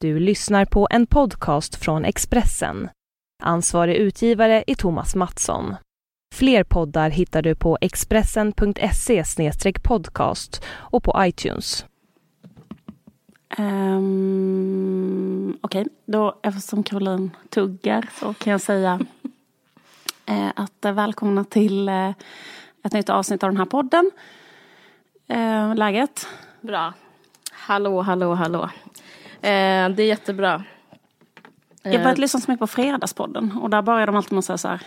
Du lyssnar på en podcast från Expressen. Ansvarig utgivare är Thomas Mattsson. Fler poddar hittar du på expressen.se podcast och på iTunes. Um, Okej, okay. då eftersom Caroline tuggar så kan jag säga eh, att eh, välkomna till eh, ett nytt avsnitt av den här podden. Eh, läget? Bra. Hallå, hallå, hallå. Eh, det är jättebra. Jag har börjat lyssna så mycket på Fredagspodden och där börjar de alltid med att säga så här,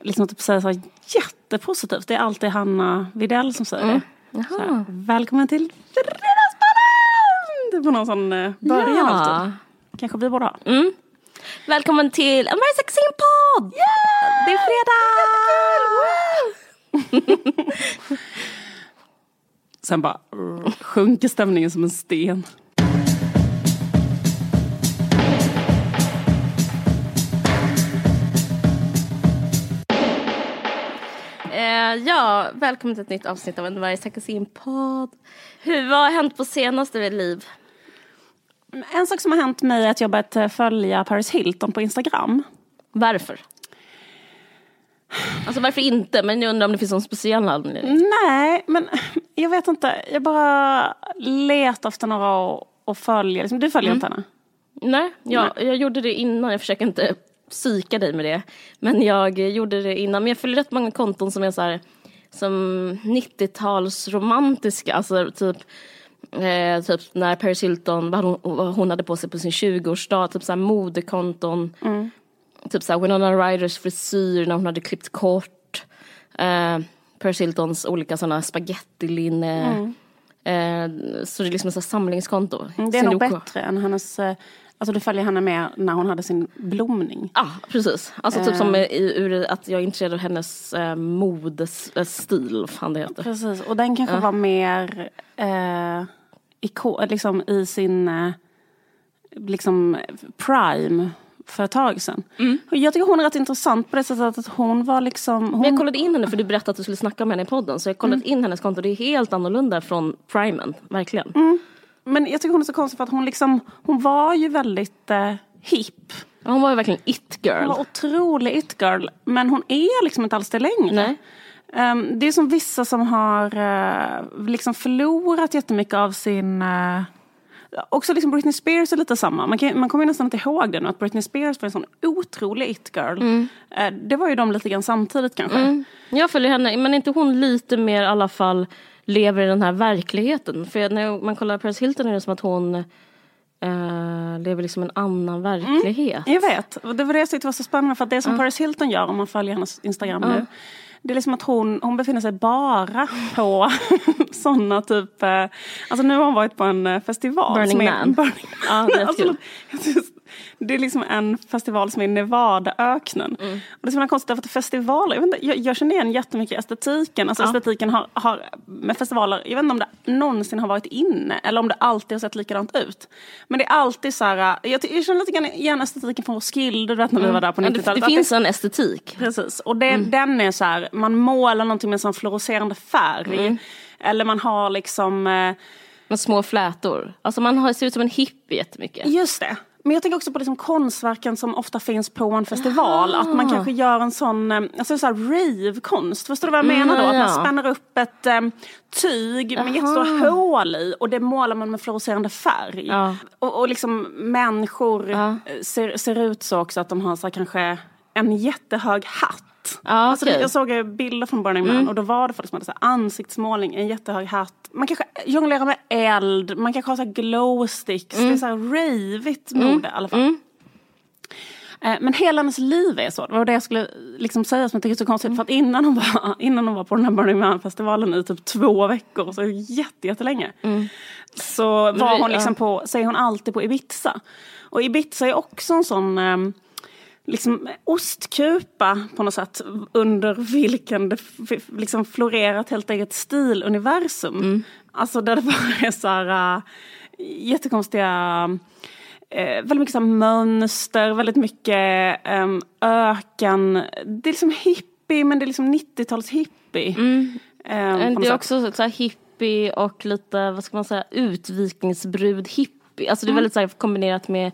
liksom typ säga så här jättepositivt. Det är alltid Hanna Videll som säger Mm. det. Så här, Välkommen till Fredagspodden! Det är på någon sån eh, början Ja. alltid. Kanske vi borde ha. Mm. Välkommen till American Sexin podd! Det är fredag! Sen bara sjunker stämningen som en sten. Eh, ja, välkommen till ett nytt avsnitt av en Varje Sexin podd. Hur, vad har hänt på senaste liv? En sak som har hänt mig är att jag börjat eh, följa Paris Hilton på Instagram. Varför? Alltså varför inte? Men jag undrar om det finns någon speciell anledning. Nej, men jag vet inte. Jag bara letar efter några att följa. Liksom, du följer inte henne? Nej, jag, jag gjorde det innan. Jag försöker inte psyka dig med det. Men jag gjorde det innan. Men jag följer rätt många konton som är så här som 90-tals romantiska. Alltså typ Eh, typ när Paris Hilton, vad hon, vad hon hade på sig på sin 20-årsdag, typ såhär modekonton. Typ såhär Winona Ryders frisyr när hon hade klippt kort. Eh, Paris Hiltons olika sådana spagettilinne. Eh, så det är liksom ett samlingskonto. Mm, Det är nog Sin OK. bättre än hennes... eh, Alltså du följer henne med när hon hade sin blomning. Ja, precis. Alltså typ som i, ur att jag är intresserad av hennes eh, modestil, fan det heter. Precis, och den kanske var mer eh, iko, liksom i sin eh, liksom prime för ett tag sedan. Och Jag tycker hon är rätt intressant på det sättet att hon var liksom... Hon, Men jag kollade in henne för du berättade att du skulle snacka med henne i podden. Så jag kollade in hennes konto, det är helt annorlunda från primen, verkligen. Men jag tycker hon är så konstig för att hon liksom, hon var ju väldigt eh, hipp. Hon var ju verkligen it girl. Hon var otrolig it-girl. Men hon är liksom inte alls det längre. Nej. Ehm, det är som vissa som har eh, liksom förlorat jättemycket av sin... Uh, också liksom Britney Spears är lite samma. Man, kan, man kommer ju nästan inte ihåg det nu att Britney Spears var en sån otrolig it-girl. Eh, det var ju de lite grann samtidigt kanske. Mm. Jag följer henne, men inte hon lite mer i alla fall lever i den här verkligheten? För när man kollar Paris Hilton är det som att hon eh, lever liksom en annan verklighet. Jag vet, och det var det jag tyckte var så spännande för att det som Paris Hilton gör om man följer hennes Instagram nu. Det är liksom att hon, hon befinner sig bara på sådana typ, eh, alltså nu har hon varit på en eh, festival. Burning Man. Burning Ja, det är Alltså, det är liksom en festival som är i Nevadaöknen. Mm. Och det är så himla konstigt därför att festivaler, jag, inte, jag, jag känner igen jättemycket estetiken. Alltså estetiken har, har med festivaler, jag vet inte om det någonsin har varit inne eller om det alltid har sett likadant ut. Men det är alltid så här, jag, jag känner lite grann igen estetiken från Roskilde, du vet när vi var där på Ja, 90-talet. det, det Att finns en estetik. Precis, och det, den är så här, man målar någonting med en sån fluorescerande färg. Eller man har liksom, eh, Med små flätor. Alltså man har, ser ut som en hippie jättemycket. just det. Men jag tänker också på liksom konstverken som ofta finns på en festival. Att man kanske gör en sån, eh, alltså så rave-konst. Förstår du vad jag menar då? ja, Att man ja. spänner upp ett eh, tyg med jättestora hål i och det målar man med fluorescerande färg. Ja. Och, och liksom människor Ja. eh, ser, ser ut så också att de har så här, kanske en jättehög hatt. Ja, Alltså, okej. Jag såg bilder från Burning Man och då var det folk som hade så här ansiktsmålning, en jättehög hatt. Man kanske jonglerar med eld, man kanske har så här glow sticks. Det är så här ravigt mode i alla fall. Eh, Men hela hennes liv är så. Det var det jag skulle liksom säga som jag tycker är så konstigt. För att innan hon, var, innan hon var på den här Burning Man-festivalen i typ två veckor, så jätte, jättelänge. Så var hon liksom på, säger hon alltid på Ibiza. Och Ibiza är också en sån ehm, liksom ostkupa på något sätt under vilken det liksom florerar ett helt eget stiluniversum. Alltså där det bara är så här äh, jättekonstiga eh, väldigt mycket så mönster, väldigt mycket um, öken. Det är liksom hippie men det är liksom 90-tals hippie. Ehm, på något det är också så här hippie och lite, vad ska man säga, utvikningsbrud hippie hippie, alltså det är väldigt så här, kombinerat med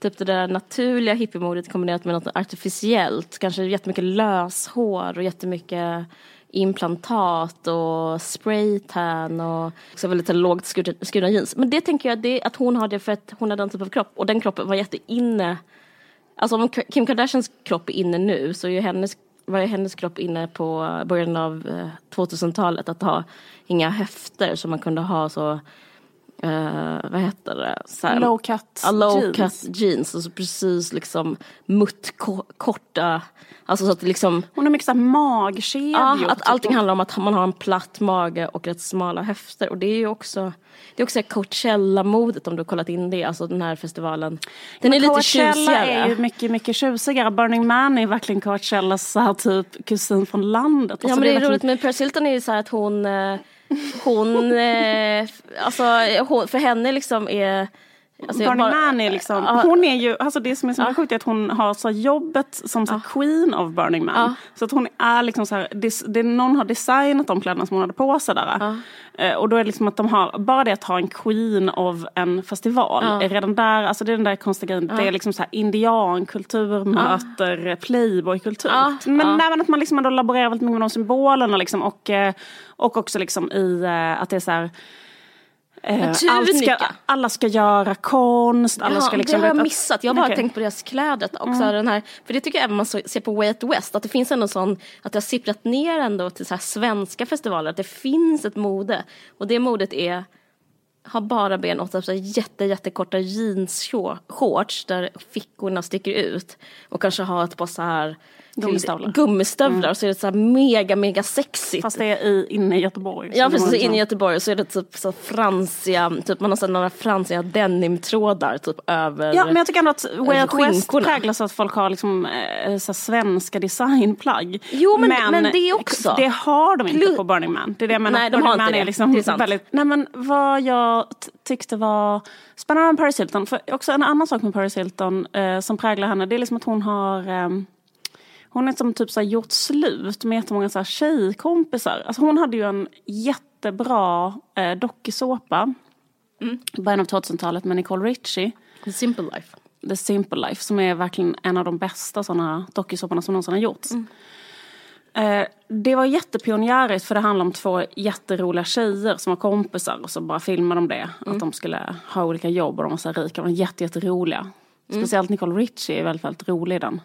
typ det där naturliga hippiemodet kombinerat med något artificiellt. Kanske jättemycket löshår och jättemycket implantat och spraytan och också väldigt lågt skurna jeans. Men det tänker jag det, att hon har det för att hon har den typen av kropp och den kroppen var jätteinne. Alltså om Kim Kardashians kropp är inne nu så är ju hennes, var ju hennes kropp inne på början av eh, 2000-talet att ha inga höfter som man kunde ha så Uh, vad heter det? Såhär, low cut uh, low jeans. cut jeans. Alltså precis liksom muttkorta. Alltså så att liksom. Hon har mycket såhär magkedjor. Ja, att allting handlar om att man har en platt mage och rätt smala höfter. Och det är ju också det är också Coachella-modet om du har kollat in det, alltså den här festivalen. Den Men är lite tjusigare. Coachella är ju mycket, mycket tjusigare. Burning Man är verkligen Coachellas så här typ kusin från landet. Alltså ja men det är, det är roligt med Paris Hilton är ju så här att hon eh, hon, eh, alltså hon, för henne liksom är Alltså Burning Man är liksom, uh, hon är ju, alltså det som är så uh, sjukt är att hon har så jobbet som så uh, queen of Burning Man. Så att hon är liksom så här, det, det, någon har designat de kläderna som hon hade på sig där. Uh, och då är det liksom att de har, bara det att ha en queen of en festival är redan där, alltså det är den där konstiga grejen, det är liksom så här indiankultur möter playboykultur. Men, uh. att man liksom ändå laborerar väldigt mycket med de symbolerna liksom och, eh, och också liksom i eh, att det är så här Eh, allt ska, alla ska göra konst. Alla ja, ska liksom, det har jag missat. Jag har bara okay. tänkt på deras kläder. Också mm. den här, för det tycker jag även man ser på Way Out West. Att det finns ändå sån, att det har sipprat ner ändå till så svenska festivaler. Att det finns ett mode. Och det modet är har bara ben och så jätte, jättekorta jeansshorts där fickorna sticker ut. Och kanske ha ett par så här Gummistövlar. Gummistövlar mm. så är det så här mega mega sexigt. Fast det är i, inne i Göteborg. Ja precis, inne i Göteborg så är det typ så fransiga, typ man har så några fransiga denimtrådar typ över Ja men jag tycker ändå att Way Out West präglas av att folk har liksom äh, så svenska designplagg. Jo men, men, men det också. Det har de inte på Burning Man. Det är det jag menar. Nej de Burning har inte Man det. Är liksom det är sant. Väldigt, nej men vad jag tyckte var spännande med Paris Hilton, för också en annan sak med Paris Hilton eh, som präglar henne, det är liksom att hon har eh, hon är som typ så här gjort slut med jättemånga så här tjejkompisar. Alltså hon hade ju en jättebra eh, dokusåpa mm. början av 2000-talet med Nicole Richie. The Simple Life. The Simple Life som är verkligen en av de bästa sådana dokusåporna som någonsin har gjorts. Mm. Eh, det var jättepionjärigt för det handlar om två jätteroliga tjejer som var kompisar och så bara filmade de det. Mm. Att de skulle ha olika jobb och de var så här rika. De var jätte, jätteroliga. Mm. Speciellt Nicole Richie är väldigt, väldigt rolig i den.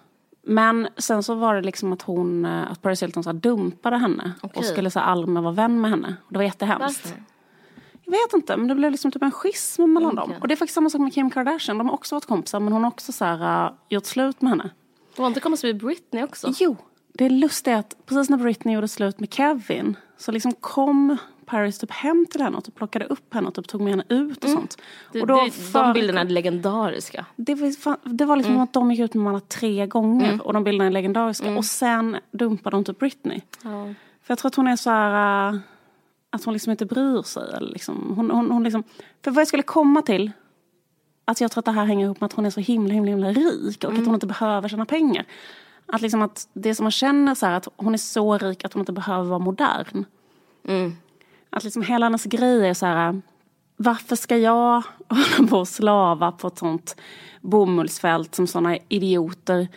Men sen så var det liksom att hon, eh, att Paris Hilton så dumpade henne okay. och skulle så mer vara vän med henne. Det var jättehemskt. Varför? Jag vet inte, men det blev liksom typ en schism mellan okay. dem. Och det är faktiskt samma sak med Kim Kardashian. De har också varit kompisar men hon har också så här, uh, gjort slut med henne. Hon har inte kommit med Britney också? Jo, det lustiga är att precis när Britney gjorde slut med Kevin så liksom kom Paris typ hem till henne och typ plockade upp henne och typ tog med henne ut och mm. sånt. Och då det, för, de bilderna är legendariska. Det var, det var liksom mm. att de gick ut med varandra tre gånger mm. och de bilderna är legendariska. Mm. Och sen dumpade de typ Britney. Ja. För jag tror att hon är så här, uh, att hon liksom inte bryr sig. Eller liksom, hon, hon, hon liksom, för vad jag skulle komma till att jag tror att det här hänger ihop med att hon är så himla himla, himla rik och mm. att hon inte behöver tjäna pengar. Att liksom att det som man känner så här, att hon är så rik att hon inte behöver vara modern. Mm. Att liksom hela hennes grej är så här, varför ska jag hålla på och slava på ett sånt bomullsfält som såna idioter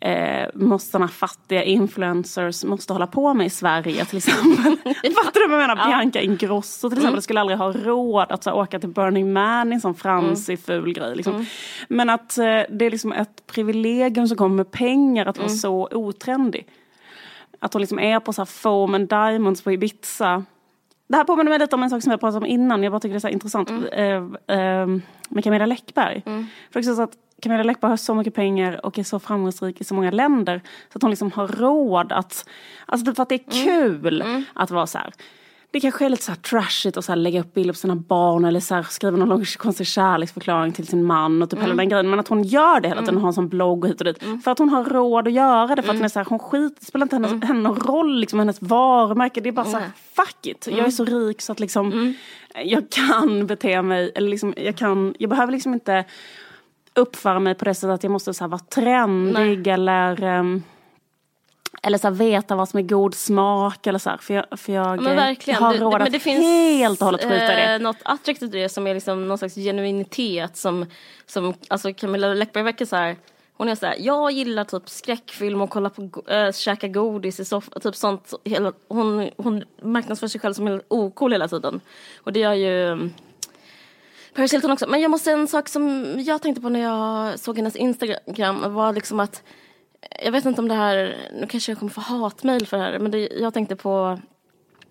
eh, måste såna fattiga influencers måste hålla på med i Sverige till exempel. Fattar du vad jag menar? Ja. Bianca Ingrosso till exempel mm. skulle aldrig ha råd att så, åka till Burning Man i en sån fransig mm. ful grej. Liksom. Mm. Men att eh, det är liksom ett privilegium som kommer med pengar att vara mm. så otrendig. Att hon liksom är på så här foam and diamonds på Ibiza det här påminner mig lite om en sak som jag pratade om innan. Jag bara tycker det är så intressant. Mm. Eh, eh, med Camilla Läckberg. Mm. För också så att Camilla Läckberg har så mycket pengar och är så framgångsrik i så många länder. Så att hon liksom har råd att, alltså typ för att det är mm. kul mm. att vara så här det kanske är lite så här trashigt att så lägga upp bilder på sina barn eller så skriva någon lång konstig kärleksförklaring till sin man och typ mm. hela den grejen. Men att hon gör det hela tiden, mm. har en sån blogg och hit och dit. Mm. För att hon har råd att göra det. För att mm. hon är så här, hon skit, det spelar inte hennes, mm. henne någon roll, liksom, hennes varumärke. Det är bara så här, fuck it. Jag är så rik så att liksom jag kan bete mig, eller liksom, jag, kan, jag behöver liksom inte uppföra mig på det sättet att jag måste så vara trendig Nej. eller um, eller så här, veta vad som är god smak eller så här, för jag, för jag men verkligen. har råd att finns, helt och hållet skita i det. eh, något attraktivt i det som är liksom någon slags genuinitet som, som alltså Camilla Läckberg verkar så här hon är så här, jag gillar typ skräckfilm och kolla på, äh, käka godis i soffan, typ sånt. Hela, hon, hon marknadsför sig själv som helt ocool hela tiden. Och det gör ju mm, Paris Hilton också. Men jag måste en sak som jag tänkte på när jag såg hennes Instagram var liksom att jag vet inte om det här, nu kanske jag kommer få hatmejl för det här, men det jag tänkte på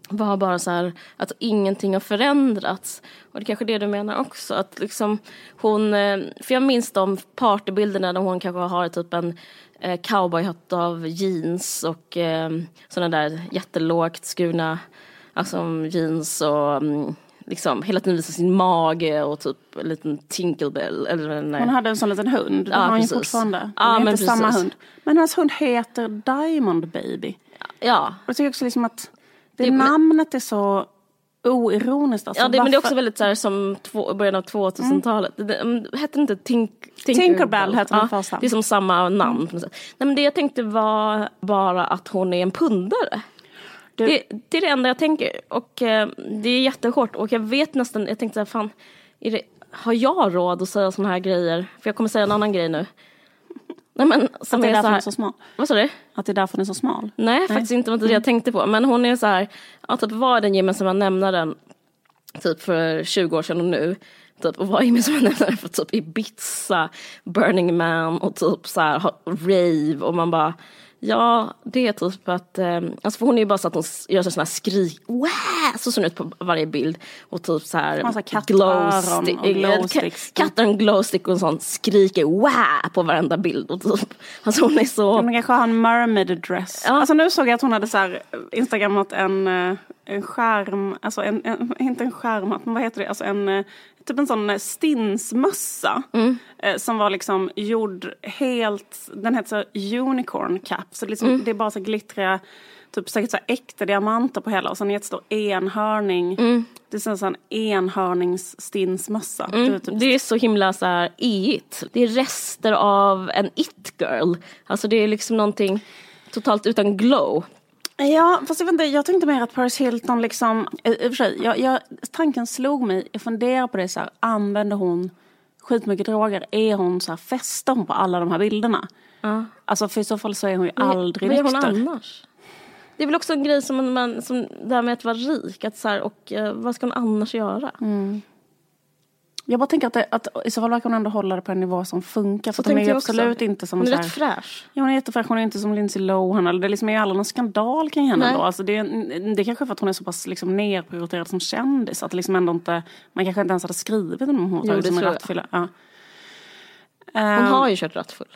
var bara så här att ingenting har förändrats. Och det är kanske är det du menar också. Att liksom hon, eh, för jag minns de partybilderna där hon kanske har typ en eh, cowboyhatt av jeans och eh, sådana där jättelågt skurna alltså, jeans och mm, liksom hela tiden visar sin mage och typ en liten Tinkerbell. Eller en, Hon hade en sån liten hund, det Ja, har hon ju fortfarande. Ja, är men inte samma hund. Men hennes hund heter Diamond Baby. ja, Och jag tycker också liksom att det, Det- namnet är så oironiskt. Alltså, Ja, det, men det är också väldigt så här, som två, början av 2000-talet. Det, det, hette det inte Tink, Tinkerbell hette den första. Det är som samma namn. sätt. Nej, men det jag tänkte var bara att hon är en pundare. Du- Det, det är det enda jag tänker. Och eh, det är jättehårt. Och jag vet nästan, jag tänkte så här, fan, det, har jag råd att säga såna här grejer? För jag kommer säga en annan grej nu. Nej, men, som Att det är är därför hon här, är så smal. Vad sa du? Att det är därför hon är så smal. Nej, faktiskt inte. Det var inte det jag tänkte på. Men hon är så här, ja, typ vad är den gemensamma nämnaren typ för 20 år sedan och nu? Typ, och vad är gemensamma nämnaren för typ Ibiza, Burning Man och typ så här rave och man bara Ja, det är typ att, eh, alltså för hon är ju bara så att hon gör sådana här skrik, wow, så ser hon ut på varje bild. Och typ så här, kattöron och glowsticks. Kattöron, glowstick och sånt, skriker wow på varenda bild. Och typ, alltså hon är så, Hon kanske har en mermaid dress. Ja. Alltså nu såg jag att hon hade så här instagrammat en, eh, en skärm, alltså en, en, inte en skärm, men vad heter det, alltså en eh, typ en sån eh, stinsmössa. Mm. eh, Som var liksom gjord helt, den heter så unicorn cap. Så det, liksom, Mm. det är bara så glittriga, typ säkert så äkta diamanter på hela och sen en jättestor enhörning. Mm. Det är här en enhörningsstinsmössa. Det är typ Det är så himla så här it. Det är rester av en it-girl. Alltså det är liksom någonting totalt utan glow. Ja, fast jag vet inte, jag tänkte mer att Paris Hilton liksom, i i sig, jag, jag, tanken slog mig, jag funderar på det så här, använder hon skitmycket droger? Är hon så här, festar hon på alla de här bilderna? Ja. Alltså för i så fall så är hon ju aldrig Vad gör hon nykter. annars? Det är väl också en grej som man, som det här med att vara rik, att så här, och eh, vad ska hon annars göra? Mm. Jag bara tänker att, det, att i så fall verkar hon ändå hålla det på en nivå som funkar. För Så att hon är jag också. absolut inte som Hon är rätt fräsch. Ja, hon är jättefräsch, hon är inte som Lindsay Lohan. Eller det liksom är ju aldrig någon skandal kring henne Nej. ändå. Alltså det, är, det är kanske för att hon är så pass liksom nerprioriterad som kändis. Att det liksom ändå inte, man kanske inte ens hade skrivit om hon Jo, det som en rattfylla. Ja. Hon Ehm, har ju kört rattfull.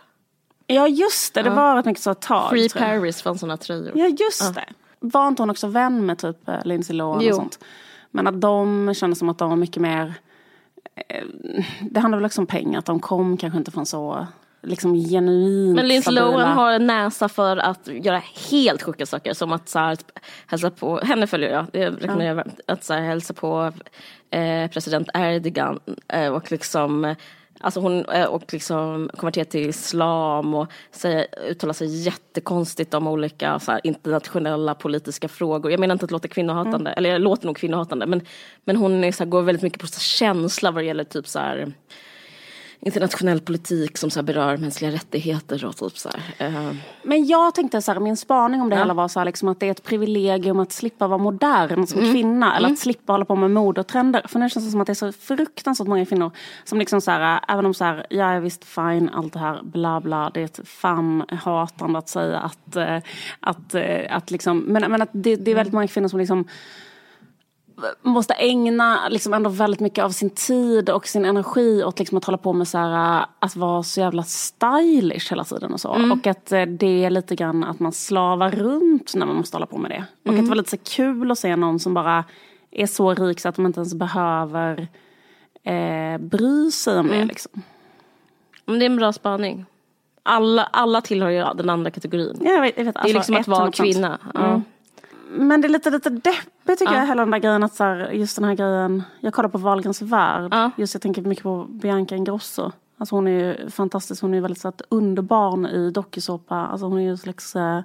ja just det, det var rätt mycket så ett tag. Free. Paris fanns sådana tröjor. Ja just det. Var inte hon också vän med typ eh, Lindsay Lohan Jo. och sånt? Men att de kändes som att de var mycket mer Det handlar väl också om pengar, att de kom kanske inte från så liksom genuint Men Lindsay Lohan har en näsa för att göra helt sjuka saker som att så här, hälsa på, henne följer jag, det rekommenderar jag varmt, att så här, hälsa på eh, president Erdogan eh, och liksom eh, Alltså hon eh, och liksom konverterat till islam och säger, uttalar sig jättekonstigt om olika så här, internationella politiska frågor. Jag menar inte att låta kvinnohatande, eller jag låter nog kvinnohatande men, men hon är, så här, går väldigt mycket på så här, känsla vad det gäller typ så här internationell politik som så berör mänskliga rättigheter och typ så här. eh, Men jag tänkte så här, min spaning om det Ja. hela var så här, liksom att det är ett privilegium att slippa vara modern som Mm. kvinna. Eller att slippa hålla på med modetrender. För nu känns det som att det är så fruktansvärt många kvinnor som liksom så här, även om så här, jag är visst fine, allt det här, bla bla. Det är ett fam-hatande att säga att, eh, att, eh, att liksom, men, men att det, det är väldigt många kvinnor som liksom måste ägna liksom ändå väldigt mycket av sin tid och sin energi åt liksom att hålla på med så här, äh, att vara så jävla stylish hela tiden och så. Och att eh, det är lite grann att man slavar runt när man måste hålla på med det. Och att det var lite så kul att se någon som bara är så rik så att de inte ens behöver eh, bry sig om det. Liksom. Men det är en bra spaning. Alla, alla tillhör ju den andra kategorin. Ja, Jag vet, jag vet, det är liksom att vara 100%. kvinna. Ja. Men det är lite, lite deppigt tycker Ja. jag, hela den där grejen att så här, just den här grejen, jag kollar på Wahlgrens värld, Ja. just jag tänker mycket på Bianca Ingrosso. Alltså hon är ju fantastisk, hon är ju väldigt så att underbarn i dokusåpa, alltså hon är ju en slags eh,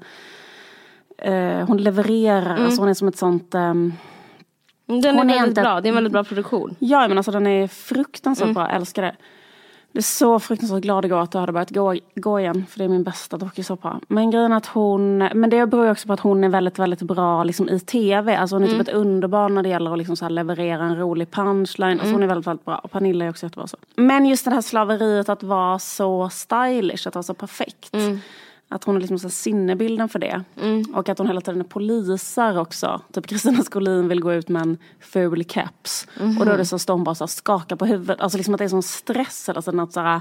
eh, hon levererar, Mm. alltså hon är som ett sånt ehm, Den är väldigt inte- bra, det är en väldigt bra produktion. Ja men alltså den är fruktansvärt Mm. bra, jag älskar det. Det är så fruktansvärt glad igår att du hade börjat gå, gå igen. För det är min bästa dokusåpa. Men grejen att hon, men det beror ju också på att hon är väldigt, väldigt bra liksom, i tv. Alltså hon är Mm. typ ett underbarn när det gäller att liksom, så här, leverera en rolig punchline. Alltså Mm. hon är väldigt, väldigt bra. Och Pernilla är också jättebra så. Men just det här slaveriet att vara så stylish, att vara så perfekt. Mm. Att hon är liksom så sinnebilden för det. Och att hon hela tiden är polisar också. Typ Kristina Skolin vill gå ut med en ful keps. Och då är det så står hon bara så skakar på huvudet. Alltså liksom att det är sån stress hela tiden. Att, så här,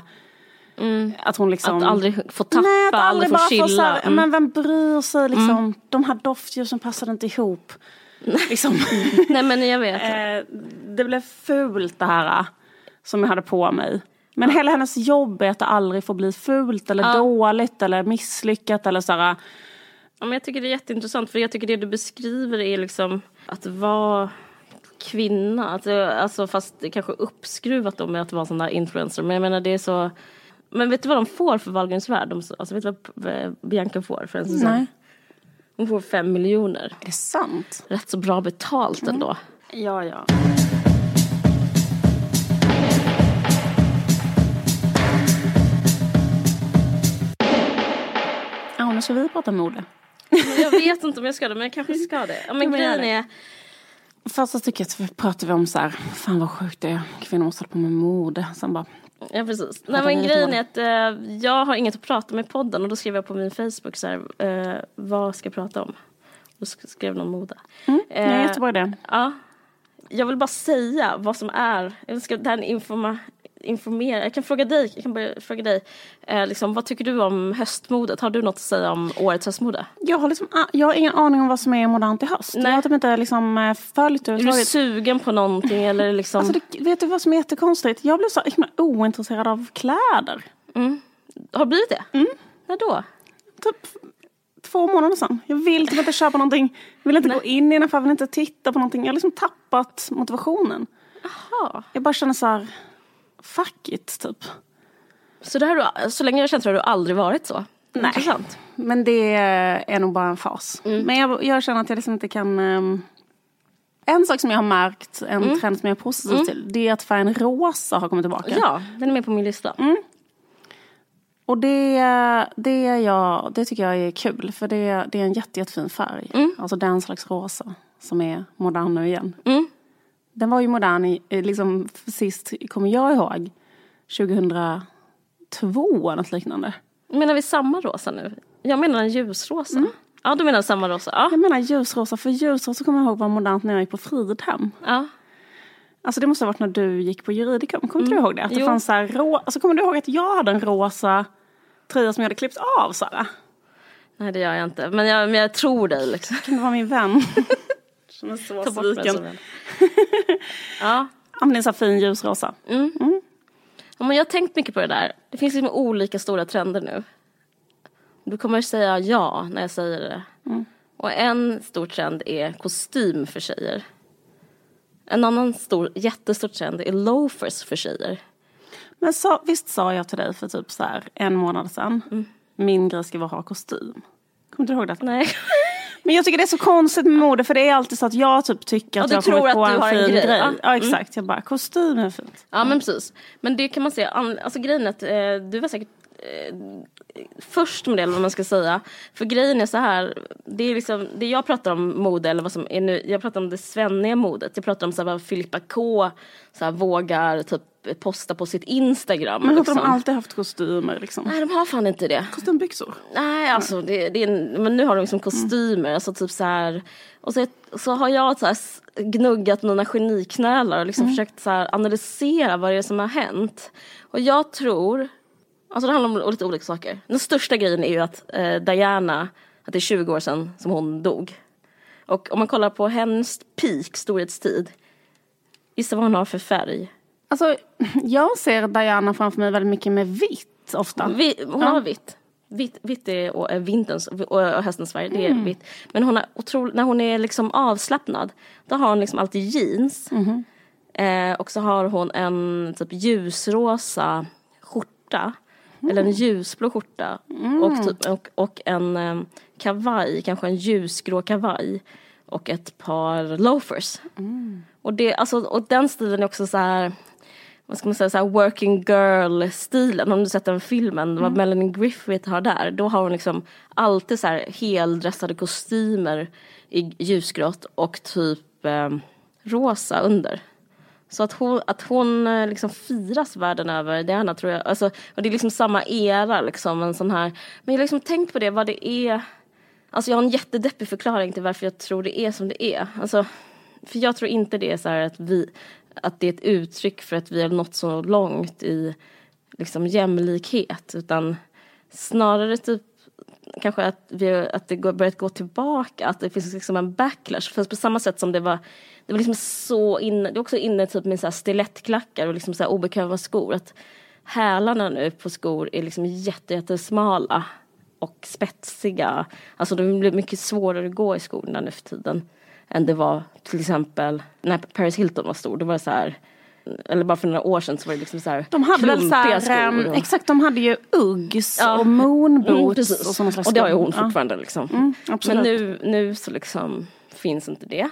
att hon liksom... Att aldrig få tappa, Nej, att aldrig få bara chilla. så här, Mm. Men vem bryr sig liksom. De här doftljusen passade inte ihop. liksom. Nej men jag vet. Eh, det blev fult det här. Som jag hade på mig. Men hela hennes jobb är att det aldrig får bli fult eller dåligt eller misslyckat eller så här. Ja, men jag tycker det är jätteintressant för jag tycker det du beskriver är liksom att vara kvinna. Alltså, alltså fast kanske uppskruvat då med att vara sån där influencer. Men jag menar det är så. Men vet du vad de får för Wahlgrens värld? De, alltså vet du vad Bianca får för en säsong? Nej. Hon får fem miljoner. Är det sant? Rätt så bra betalt ändå. Ja, ja. Nu ska vi prata mode. Jag vet inte om jag ska det men jag kanske ska det. Ja, men grejen är. Först så tycker jag att vi pratar vi om så här, fan vad sjukt det är, kvinnor måste hålla på med mode. Sen bara, Ja precis. Nej, men grejen är att eh, jag har inget att prata med i podden och då skrev jag på min Facebook så här, eh, vad ska jag prata om? Och sk- skrev någon mode. mm, Eh, jättebra idé. Ja. Jag vill bara säga vad som är, jag ska, det här är en informa, informera, jag kan fråga dig, jag kan börja fråga dig, eh, liksom, vad tycker du om höstmodet? Har du något att säga om årets höstmode? Jag har, liksom, jag har ingen aning om vad som är modernt i höst. Nej. Jag har typ inte liksom eh, följt det Är du sugen på någonting eller liksom? Alltså det, vet du vad som är jättekonstigt? Jag blev så himla ointresserad av kläder. Har du blivit det? Mm. När då? Typ två månader sedan. Jag vill typ inte köpa någonting. Jag vill inte gå in i en affär, jag vill inte titta på någonting. Jag har liksom tappat motivationen. Jaha. Jag bara känner så här, fuck it typ. Så, det har du, så länge jag så har du aldrig varit så? Nej. Intressant. Men det är nog bara en fas. Men jag, jag känner att jag liksom inte kan... ehm, en sak som jag har märkt, en trend som jag är positiv till, det är att färgen rosa har kommit tillbaka. Ja, den är med på min lista. Och det, det, är jag, det tycker jag är kul, för det, det är en jätte, jättefin färg. Alltså den slags rosa som är modern nu igen. Mm. Den var ju modern i, i liksom, sist, kommer jag ihåg, 2002 eller något liknande. Menar vi samma rosa nu? Jag menar en ljusrosa. Mm. Ja, du menar samma rosa? Ja. Jag menar ljusrosa, för ljusrosa kommer jag ihåg var modernt när jag gick på Fridhem. ja. Alltså det måste ha varit när du gick på juridikum. Kommer inte du ihåg det? Att det Jo. fanns så här rå... alltså, kommer du ihåg att jag hade en rosa tröja som jag hade klippt av Sara? Nej, det gör jag inte. Men jag, men jag tror dig liksom. Kan du vara min vän? Som är så Ta sviken. Ja. Ja men det är här fin ljusrosa. ja, men jag har tänkt mycket på det där. Det finns liksom olika stora trender nu. Du kommer säga ja när jag säger det. Mm. Och en stor trend är kostym för tjejer. En annan stor, jättestor trend är loafers för tjejer. Men så, visst sa jag till dig för typ så här en månad sedan. Mm. Min grej ska vara att ha kostym. Kommer du ihåg det? Nej. Men jag tycker det är så konstigt med mode för det är alltid så att jag typ tycker att jag har kommit på att du en har en fin grej. grej. Ja. Mm. Ja exakt, jag bara kostym är fint. Ja men precis. Men det kan man an- alltså grejen är att eh, du var säkert eh, först med det eller vad man ska säga. För grejen är så här, det är liksom, det jag pratar om mode eller vad som är nu, jag pratar om det svenniga modet. Jag pratar om så här, vad Filippa K så här, vågar typ posta på sitt Instagram. Men har liksom. de alltid haft kostymer liksom? Nej de har fan inte det. Kostymbyxor? Nej, alltså det, det är en, men nu har de liksom kostymer, alltså typ så här. Och så, så har jag så här gnuggat mina geniknölar och liksom försökt så här analysera vad det är som har hänt. Och jag tror, alltså det handlar om lite olika saker. Den största grejen är ju att eh, Diana, att det är 20 år sedan som hon dog. Och om man kollar på hennes peak, storhetstid, gissa vad hon har för färg? Alltså jag ser Diana framför mig väldigt mycket med vitt ofta. Vi, hon har vitt. Vitt, vitt är och, vinterns och, höstens färg, det är Mm. vitt. Men hon har otroligt, när hon är liksom avslappnad, då har hon liksom alltid jeans. Mhm. Eh, och så har hon en typ ljusrosa skjorta mm. eller en ljusblå skjorta mm. och, typ, och, och en um, kavaj, kanske en ljusgrå kavaj och ett par loafers. Mm. Och, det, alltså, och den stilen är också så här vad ska man säga, så här working girl-stilen. Om du sett den filmen, mm. vad Melanie Griffith har där. Då har hon liksom alltid så här heldressade kostymer i ljusgrått och typ eh, rosa under. Så att hon, att hon eh, liksom firas världen över, Diana tror jag. Alltså, och det är liksom samma era liksom, en sån här. Men jag har liksom tänkt på det, vad det är. Alltså jag har en jättedeppig förklaring till varför jag tror det är som det är. Alltså, för jag tror inte det är så här att vi, att det är ett uttryck för att vi har nått så långt i liksom jämlikhet utan snarare typ kanske att, vi, att det går, börjat gå tillbaka, att det finns liksom en backlash. För på samma sätt som det var, det var liksom så inne, det är också inne typ med så här stilettklackar och liksom så här obekväma skor. Att hälarna nu på skor är liksom jättesmala och spetsiga. Alltså det blir mycket svårare att gå i skorna nu för tiden än det var till exempel när Paris Hilton var stor. Då var det så här eller bara för några år sedan så var det liksom så här De hade väl så här, um, exakt de hade ju Uggs ja. och moonboots mm, och sådana slags Och det har ju hon fortfarande ja. liksom. Mm, men nu, nu så liksom finns inte det.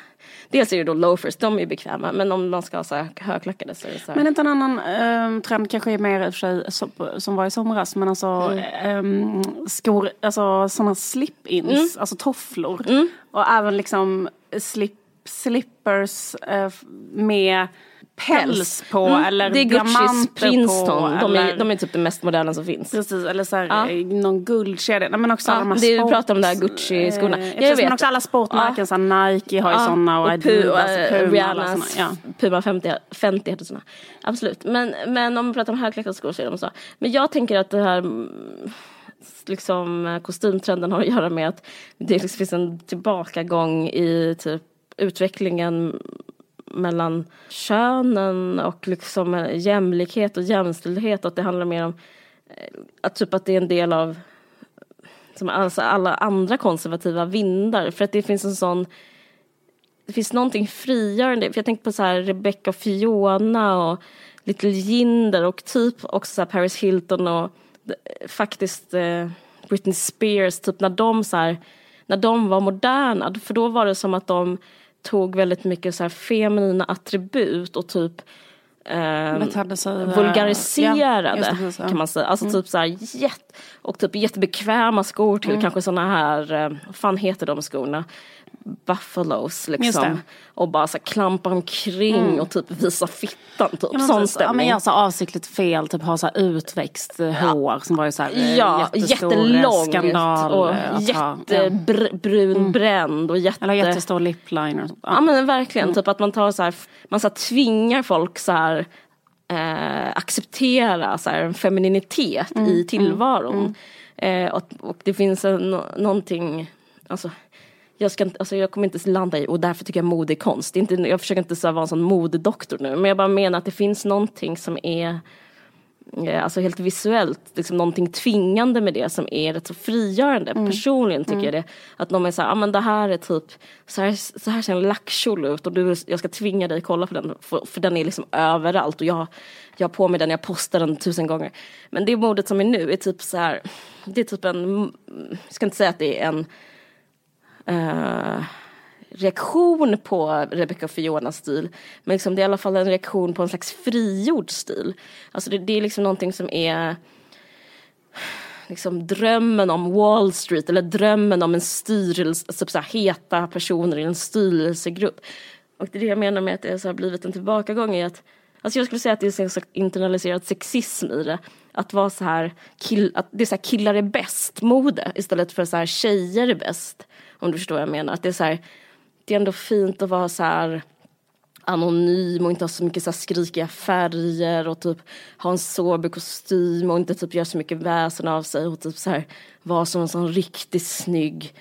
Dels är det då loafers, de är bekväma men om man ska ha så här högklackade så är det så här. Men inte en annan um, trend kanske är mer i och för sig som, som var i somras men alltså mm. um, skor, alltså sådana slip-ins, mm. alltså tofflor. Mm. Och även liksom slip, slippers uh, med päls på mm. eller Det är Guccis Princeton. På, de, eller, är, de är typ det mest moderna som finns. Precis, eller så här, ja. Eh, någon guldkedja. Nej, men också ja, alla de det, sports, Vi pratar om de där Gucci-skorna. Eh, jag vet. Men också alla sportmärken, ja. så Nike har ju ja. sådana och, och Adidas, Puma. Rihannas, ja. Puma 50, 50 heter sådana. Absolut. Men, men om vi pratar om högklackade skor så är de så. Men jag tänker att det här mm, liksom kostymtrenden har att göra med att det liksom finns en tillbakagång i typ utvecklingen mellan könen och liksom eh, jämlikhet och jämställdhet. Att det handlar mer om eh, att, typ att det är en del av som alltså alla andra konservativa vindar. För att det finns en sån det finns någonting frigörande. För jag tänkte på så här Rebecca och Fiona och Little Jinder och typ också så Paris Hilton och eh, faktiskt eh, Britney Spears, typ när de så här, när de var moderna, för då var det som att de tog väldigt mycket så här feminina attribut och typ eh, vulgariserade ja, precis, ja. kan man säga. Alltså mm. typ så här jätt, och typ jättebekväma skor till mm. kanske såna här, eh, vad fan heter de skorna? Buffalos liksom. Och bara så klampa omkring mm. och typ visa fittan typ. Ja, Sån stämning. Ja men jag sa avsiktligt fel, typ ha så utväxt ja. hår som var ju så här eh, ja, jättelångt skandal. Och jättebrunbränd ja. och jätte... Eller jättestor lipliner. Ja. ja men verkligen, mm. typ att man tar så här, man så här tvingar folk så här eh, acceptera så här, en femininitet mm. i tillvaron. Mm. Eh, och, och det finns en, någonting, alltså jag, ska inte, alltså jag kommer inte landa i och därför tycker jag mode är konst. Inte, jag försöker inte så vara en sån modedoktor nu men jag bara menar att det finns någonting som är eh, alltså helt visuellt, liksom någonting tvingande med det som är rätt så frigörande. Mm. Personligen tycker mm. jag det. Att någon är såhär, ah, men det här är typ, så här, så här ser en lackkjol ut och du, jag ska tvinga dig kolla på den. För, för den är liksom överallt och jag, jag har på mig den, jag postar den tusen gånger. Men det modet som är nu är typ så här, det är typ en, jag ska inte säga att det är en eh, reaktion på Rebecca och Fionas stil. Men liksom det är i alla fall en reaktion på en slags frigjord stil. Alltså det, det är liksom någonting som är liksom drömmen om Wall Street eller drömmen om en styrelse, alltså typ så här, heta personer i en styrelsegrupp. Och det är det jag menar med att det har blivit en tillbakagång i att Alltså jag skulle säga att det är en internaliserad sexism i det. Att vara så här, kill, att det är så här killar är bäst mode istället för så här tjejer är bäst. Om du förstår vad jag menar. Att det är så här, det är ändå fint att vara så här anonym och inte ha så mycket så här skrikiga färger och typ ha en sober kostym och inte typ göra så mycket väsen av sig och typ så här vara som en sån riktigt snygg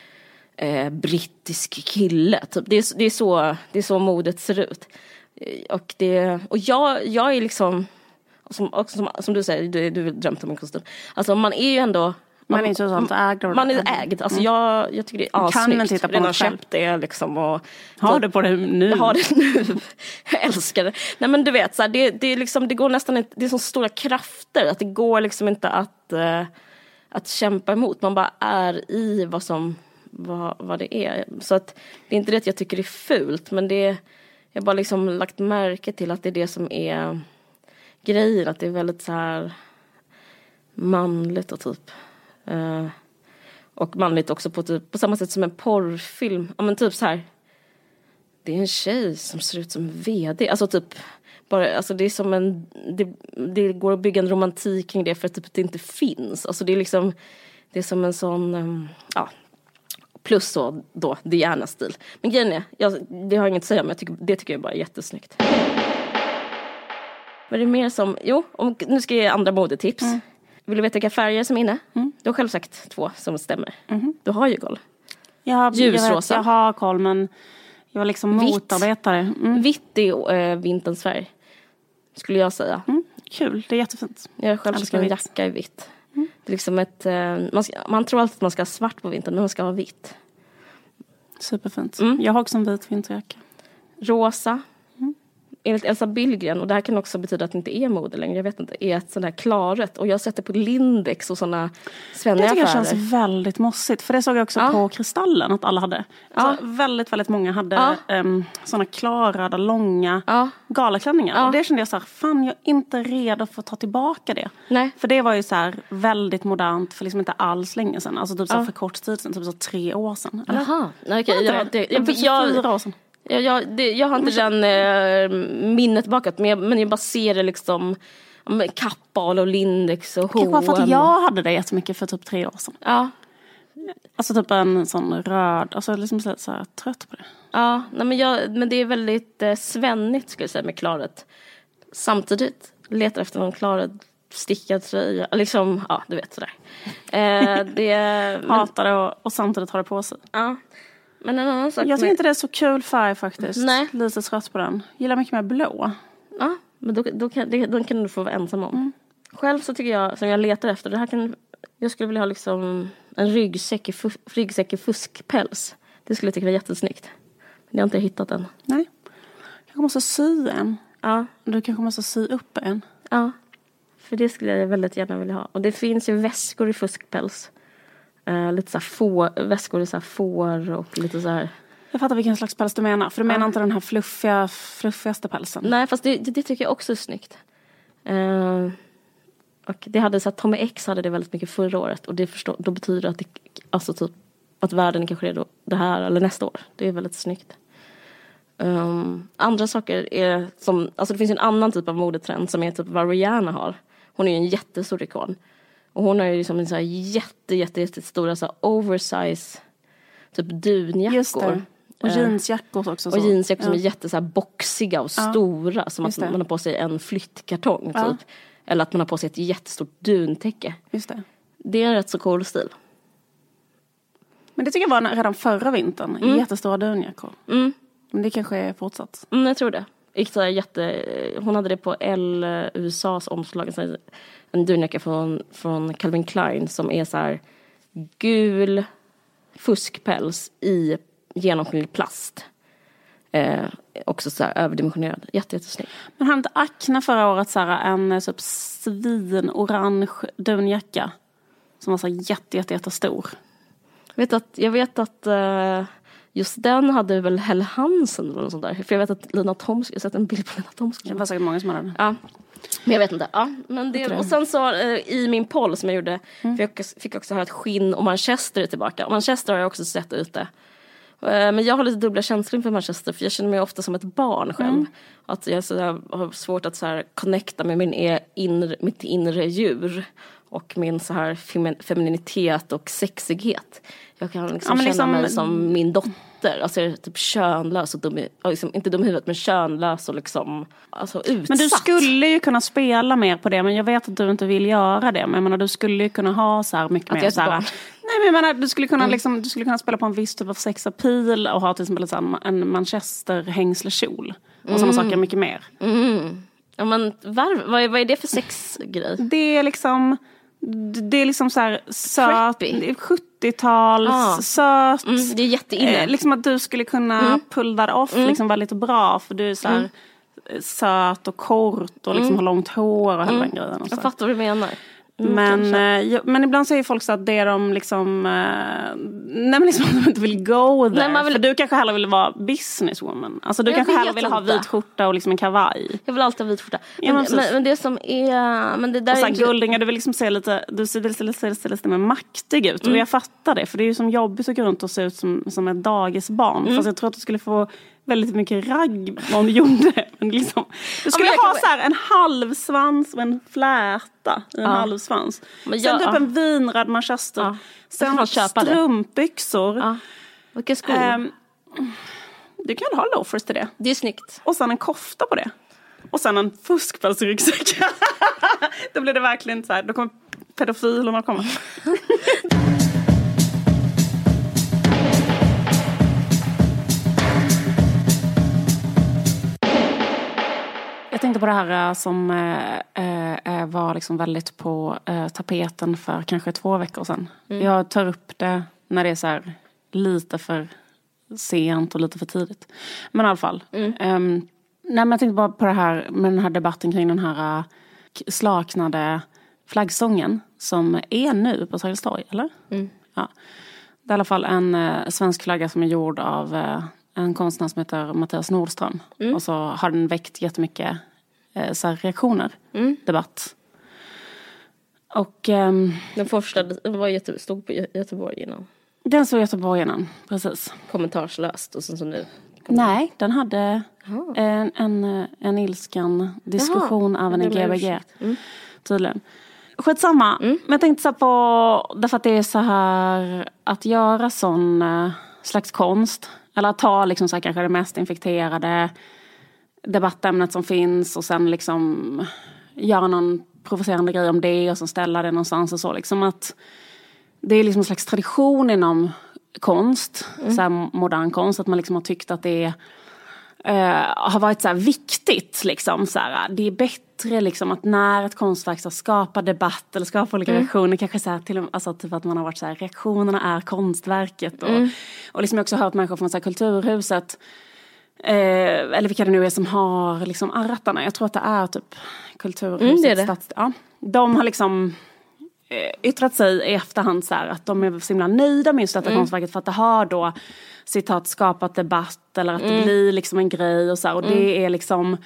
eh, brittisk kille. Typ. Det, är, det, är så, det är så modet ser ut. Eh, och, det, och jag, jag är liksom, som, som, som du säger, du, du drömt om en kostym. Alltså man är ju ändå man är inte så ägd Man det. är ägd. Alltså jag, jag tycker det är Man kan assnyggt. inte hitta på Redan köpt det liksom. Och, Har du på det nu? Jag har det nu. Jag älskar det. Nej men du vet, så här, det, det, är liksom, det går nästan inte, det är så stora krafter att det går liksom inte att, eh, att kämpa emot. Man bara är i vad som, vad, vad det är. Så att det är inte det att jag tycker det är fult men det är, jag har bara liksom lagt märke till att det är det som är grejen. Att det är väldigt så här manligt och typ. Eh, och manligt också på, typ, på samma sätt som en porrfilm. Ja men typ så här. Det är en tjej som ser ut som en VD. Alltså typ. Bara, alltså det är som en. Det, det går att bygga en romantik kring det för att typ det inte finns. Alltså det är liksom. Det är som en sån. Ehm, ja. Plus så då Diana-stil. Men grejen är. Jag, det har jag inget att säga men tycker, det tycker jag bara är jättesnyggt. Vad är det mer som. Jo, om, nu ska jag ge andra modetips. Mm. Vill du veta vilka färger som är inne? Du har själv sagt två som stämmer. Du har ju koll. Jag, jag, vet, Ljusrosa. jag har koll men jag var liksom Vitt. motarbetare. Mm. Vitt är äh, vinterns färg. Skulle jag säga. Mm. Kul, det är jättefint. Jag har själv köpt en jacka i vitt. Det är liksom ett, eh, man, ska, man tror alltid att man ska ha svart på vintern men man ska ha vitt. Superfint. Mm. Jag har också en vit vinterjacka. Rosa. Enligt Elsa Billgren, och det här kan också betyda att det inte är mode längre, jag vet inte, är ett sånt här klarrött. Och jag det på Lindex och sådana Det svenniga tycker jag affärer. känns väldigt mossigt. För det såg jag också Ja. på Kristallen att alla hade. Ja. Så väldigt, väldigt många hade Ja. um, sådana klarröda, långa Ja. galaklänningar. Och det kände jag så här, fan jag är inte redo för att ta tillbaka det. Nej. För det var ju så här väldigt modernt för liksom inte alls länge sedan. Alltså typ så här för kort tid sedan, typ så tre år sedan. Eller? Jaha, okej. Det jag, det, det? jag, Typ så jag, fyra år sedan. Jag, jag, det, jag har inte den eh, minnet bakåt, men jag, men jag bara ser det liksom Kappahl och Lindex och Kanske bara för att H&M. jag hade det jättemycket för typ tre år sedan. Ja, Alltså typ en sån röd, alltså liksom så så här trött på det. Ja, nej men, jag, men det är väldigt eh, svennigt skulle jag säga med klaret. Samtidigt letar efter någon klaret stickad tröja, liksom, ja du vet sådär. Eh, det, men, Hatar det och, och samtidigt har det på sig. ja. Men en annan sak Jag tycker med, inte det är så kul färg faktiskt. Nej. Lite trött på den. Gillar mycket mer blå. ja, men då, då, kan, det, då kan du få vara ensam om. Mm. Själv så tycker jag, som jag letar efter, det här kan, jag skulle vilja ha liksom en ryggsäck i, fu- ryggsäck i fuskpäls. Det skulle jag tycka var jättesnyggt. Men jag har inte hittat den. Nej. Jag måste sy en. Ja, Du kanske måste sy upp en. Ja, för det skulle jag väldigt gärna vilja ha. Och det finns ju väskor i fuskpäls. Eh, lite så här får, väskor i så här får och lite så här. Jag fattar vilken slags päls du menar. För du menar inte den här fluffiga, fluffigaste pälsen. Nej, fast det, det, det tycker jag också är snyggt. Eh, och det hade så här, Tommy X hade det väldigt mycket förra året och det förstå, då betyder det att det, alltså typ att världen är kanske redo det här eller nästa år. Det är väldigt snyggt. Um, andra saker är som, alltså det finns en annan typ av modetrend som är typ vad Rihanna har. Hon är ju en jättestor ikon. Och hon har ju liksom en så här jätte, jätte, jättestora så här oversize typ dunjackor. Just det. Och Eh, jeansjackor också. och så. jeansjackor som ja. är jätte så här boxiga och stora. Som just att det. man har på sig en flyttkartong Ja. typ. Eller att man har på sig ett jättestort duntäcke. Just det. Det är en rätt så cool stil. Men det tycker jag var redan förra vintern. Jättestora dunjackor. Mm. Men det kanske är fortsatt. Mm, jag tror det. Gick så jätte, hon hade det på L, USAs omslag. En, dunjacka från, från Calvin Klein som är så här gul fuskpäls i genomskinlig plast. Eh, också så här överdimensionerad. Jätte, jättesnygg. Men hade inte Acne förra året så här, en eh, typ svinorange dunjacka? Som var så här jätte, jätte, jättestor. Jag vet att, jag vet att eh, just den hade väl Helle Hansen eller något sånt där. För jag vet att Lina Thomsky, jag har sett en bild på Lina Thomsky. Det var säkert många som hade den. Ja. Men jag vet inte. Ja, men det, och sen så eh, i min poll som jag gjorde Mm. fick, jag, fick också höra att skinn och Manchester är tillbaka. Och Manchester har jag också sett ute. Eh, Men jag har lite dubbla känslor inför Manchester för jag känner mig ofta som ett barn själv. Mm. Att jag så har svårt att så här, connecta med min e- inre, mitt inre djur. Och min så här femi- femininitet och sexighet. Jag kan liksom Ja, känna liksom- mig som min dotter. Alltså jag är typ könlös och dum i, ja, liksom, inte dum i huvudet men könlös och liksom alltså, utsatt. Men du skulle ju kunna spela mer på det, men jag vet att du inte vill göra det. Men jag menar, du skulle ju kunna ha så här mycket Att mer så här, barn. Nej men jag menar, du skulle, kunna, liksom, du skulle kunna spela på en viss typ av sexapil och ha till exempel här, en manchesterhängslekjol. Och sådana saker mycket mer. Mm. Ja men var, vad, är, vad är det för sexgrej? Det är liksom Det är liksom så här söt, Preppy. 70-tals, Ja. söt. Mm, det är jätteinne. Eh, liksom att du skulle kunna Mm. pull that off liksom väldigt bra för du är så här eh, söt och kort och liksom har långt hår och hela den grejen. Och så. Jag fattar vad du menar. Mm, Men, eh, men ibland säger folk så att det är de liksom, eh, nej men liksom att de inte vill go there. Nej, man vill- För du kanske hellre vill vara businesswoman. Alltså du Jag kanske hellre vill ha vit skjorta och liksom en kavaj. Jag vill alltid ha vit skjorta. Ja, men Men, men, men det som är... Men det där Och är sen inte- guldingar, du vill liksom se lite, du ser lite, lite, lite, lite mer maktig ut. Mm. Och jag fattar det, för det är ju som jobbigt att gå runt och se ut som, som ett dagisbarn. Mm. Fast jag tror att du skulle få väldigt mycket ragg du gjorde. Men liksom, du skulle jag ha kan- så här en halvsvans och en fläta i en Ja. halvsvans. Men Sen jag- typ ja. en vinröd manchester. Ja. Sen strumpbyxor. Ja. Vilka skor? Ehm, du kan ha loafers till det. det är snyggt. Och sen en kofta på det. Och sen en fuskpälsryggsäck. då blir det verkligen så här, då kommer pedofilerna komma. Jag tänkte på det här eh, som eh, eh, var liksom väldigt på eh, tapeten för kanske två veckor sedan. Jag tar upp det när det är så här lite för sent och lite för tidigt. Men i alla fall. Ehm, nej, men jag tänkte bara på det här med den här debatten kring den här eh, k- slaknade flaggsången som är nu på Sergels torg, eller? Ja. Det är i alla fall en eh, svensk flagga som är gjord av eh, en konstnär som heter Mattias Nordström. Och så har den väckt jättemycket eh, så reaktioner, debatt. Och ehm, Den första den var jätte, stod på Gö- Göteborg innan. den såg Göteborg innan, precis. Kommentarslöst och sen så nu. Nej, den hade en, en, en ilsken diskussion Jaha, även i Gbg. Mm. Tydligen. Skitsamma. Men jag tänkte så på, därför att det är så här att göra sån eh, slags konst. Eller att ta liksom så här, kanske det mest infekterade debattämnet som finns och sen liksom göra någon provocerande grej om det och sen ställa det någonstans och så. Liksom att det är liksom en slags tradition inom konst, så här modern konst, att man liksom har tyckt att det är, eh, har varit så här viktigt. Liksom, så här, det är bättre liksom, att när ett konstverk ska skapa debatt eller skapa olika reaktioner, kanske så här, till och alltså, typ att man har varit så här, reaktionerna är konstverket. Och, och liksom jag har också hört människor från så här, Kulturhuset Eh, eller vilka det nu är som har liksom arrattarna. Jag tror att det är typ Kulturhuset. Mm, det är det. Stads, ja. De har liksom eh, yttrat sig i efterhand så här, att de är så himla nöjda med just detta Mm. konstverket för att det har då citat skapat debatt eller att Mm. det blir liksom en grej och så här, och det är liksom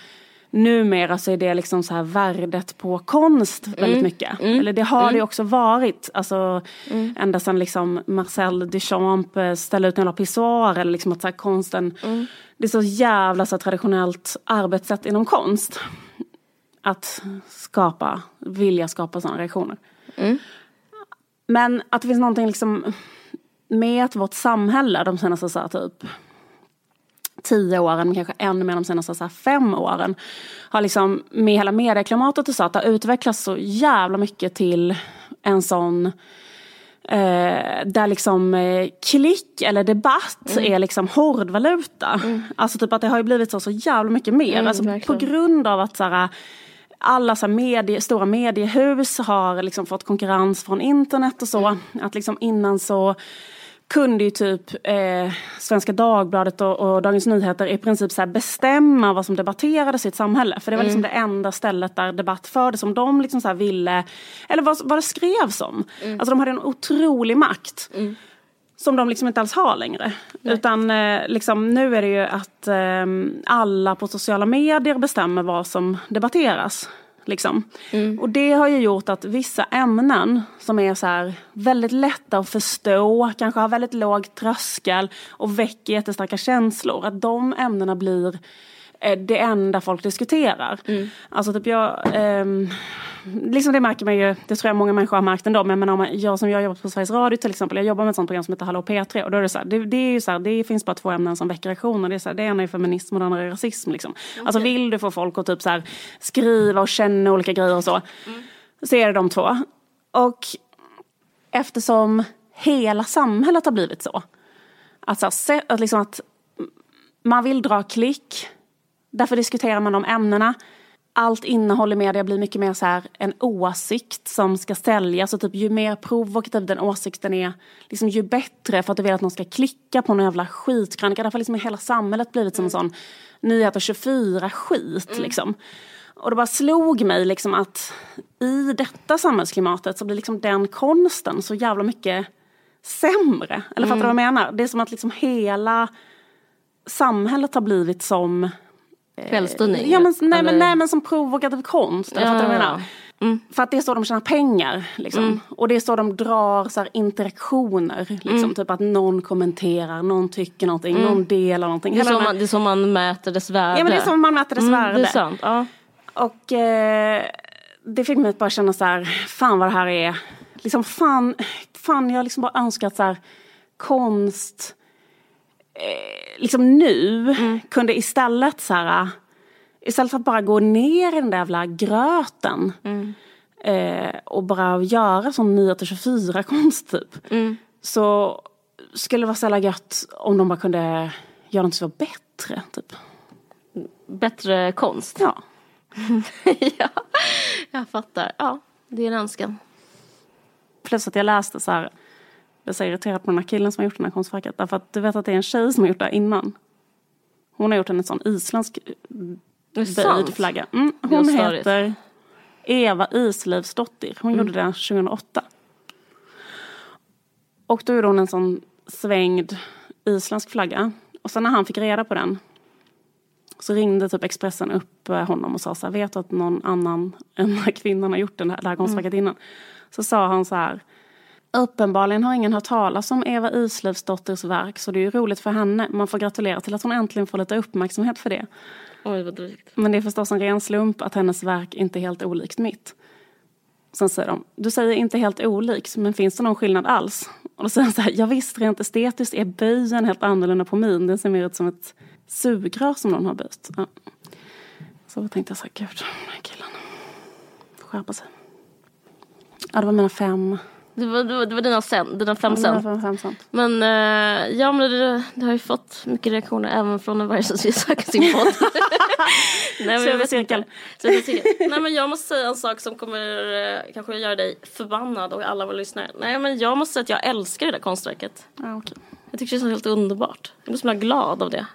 Numera så är det liksom så här värdet på konst Mm. väldigt mycket. Eller det har det också varit. Alltså Mm. ända sedan liksom Marcel Duchamp eh, ställde ut en jävla pissoar eller liksom att så konsten. Mm. Det är så jävla så traditionellt arbetssätt inom konst. Att skapa, vilja skapa sådana reaktioner. Men att det finns någonting liksom med vårt samhälle de senaste så här, typ tio åren, men kanske ännu mer de senaste så fem åren. Har liksom med hela medieklimatet och så att det har utvecklats så jävla mycket till en sån eh, där liksom eh, klick eller debatt är liksom hårdvaluta. Alltså typ att det har ju blivit så, så jävla mycket mer. Mm, alltså, på grund av att så här, alla så medie, stora mediehus har liksom fått konkurrens från internet och så. Att liksom innan så kunde ju typ eh, Svenska Dagbladet och, och Dagens Nyheter i princip så bestämma vad som debatterades i ett samhälle. För det var liksom det enda stället där debatt fördes som de liksom så ville, eller vad, vad det skrevs om. Alltså de hade en otrolig makt. Som de liksom inte alls har längre. Utan eh, liksom, nu är det ju att eh, alla på sociala medier bestämmer vad som debatteras. Liksom. Och det har ju gjort att vissa ämnen som är så här väldigt lätta att förstå, kanske har väldigt låg tröskel och väcker jättestarka känslor. Att de ämnena blir eh, det enda folk diskuterar. Alltså typ jag, ehm, liksom det märker man ju, det tror jag många människor har märkt ändå, men, men om man, jag som jag jobbar på Sveriges Radio till exempel, jag jobbar med ett sånt program som heter Hallå P3 och då är det så här, det, det är ju så här, det finns bara två ämnen som väcker reaktioner, det, är så här, det ena är feminism och det andra är rasism. Liksom. Alltså vill du få folk att typ så här, skriva och känna olika grejer och så, så är det de två. Och eftersom hela samhället har blivit så, att, så här, att, liksom att man vill dra klick, därför diskuterar man de ämnena. Allt innehåll i media blir mycket mer så här en åsikt som ska säljas och typ ju mer provokativ den åsikten är, liksom ju bättre för att du vill att någon ska klicka på någon jävla skitkrönika. Därför har liksom hela samhället blivit som en sån nyheter 24 skit liksom. Och det bara slog mig liksom att i detta samhällsklimatet så blir liksom den konsten så jävla mycket sämre. Eller fattar du vad jag menar? Det är som att liksom hela samhället har blivit som Kvällstidning? Ja, men, nej, eller? men, nej men som provokativ konst. Eller Ja, fattar du vad jag ja, menar? För att det är så de tjänar pengar. Liksom. Och det är så de drar så interaktioner. Liksom. Typ att någon kommenterar, någon tycker någonting, någon delar någonting. Det är, här- man, det är så man mäter dess värde. Ja men det är som man mäter dess mm, värde. Det är sant. Ja. Och eh, det fick mig att bara känna så här, fan vad det här är, liksom fan, fan jag liksom bara önskar att så här, konst, eh, liksom nu, kunde istället så här, istället för att bara gå ner i den där jävla gröten eh, och bara göra sån nyheter 24 konst typ. Så skulle det vara så jävla gött om de bara kunde göra något som var bättre typ. Bättre konst. Ja. ja, jag fattar. Ja, det är en önskan. Plus att jag läste så här, blev så irriterad på den här killen som har gjort den här konstverket. Därför att du vet att det är en tjej som har gjort det här innan. Hon har gjort en sån isländsk böjd flagga. Mm, hon heter Eva Islivsdottir. Hon gjorde det 2008. Och då gjorde hon en sån svängd isländsk flagga. Och sen när han fick reda på den så ringde typ Expressen upp eh, honom och sa så här, vet du att någon annan än den här kvinnan har gjort den här, det här konstverket innan? Så sa han så här, uppenbarligen har ingen hört talas om Eva Islivsdotters verk så det är ju roligt för henne. Man får gratulera till att hon äntligen får lite uppmärksamhet för det. Oj, vad drygt. Men det är förstås en ren slump att hennes verk inte är helt olikt mitt. Sen säger de, du säger inte helt olikt, men finns det någon skillnad alls? Och då säger han så här, ja visst rent estetiskt är böjen helt annorlunda på min. Den ser mer ut som ett sugrör som någon har böjt. Ja. Så då tänkte jag så här, gud, den här killen. Får skärpa sig. Ja, det var mina fem. Det var, det var, det var dina, sen, dina fem sen. fem, fem cent. Men eh, ja, men det, det har ju fått mycket reaktioner även från en varje som vill söka sin podd. Nej, men jag cirkel. Nej, men jag måste säga en sak som kommer eh, kanske göra dig förbannad och alla våra lyssnare. Nej, men jag måste säga att jag älskar det där konstverket. Ja, okej. Jag tycker det är så helt underbart. Jag blir så glad av det.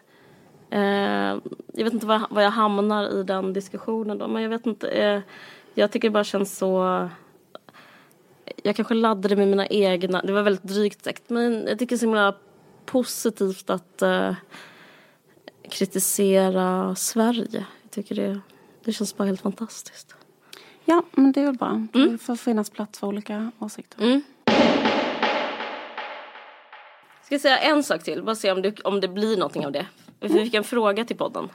Eh, jag vet inte var, var jag hamnar i den diskussionen då, men jag vet inte. Eh, jag tycker det bara känns så... Jag kanske laddade med mina egna, det var väldigt drygt sagt, men jag tycker det är så himla positivt att eh, kritisera Sverige. Jag tycker det, det känns bara helt fantastiskt. Ja, men det är väl bra. Det får finnas plats för olika åsikter. Mm. Ska jag säga en sak till, bara se om det, om det blir någonting av det. Vi fick en fråga till podden.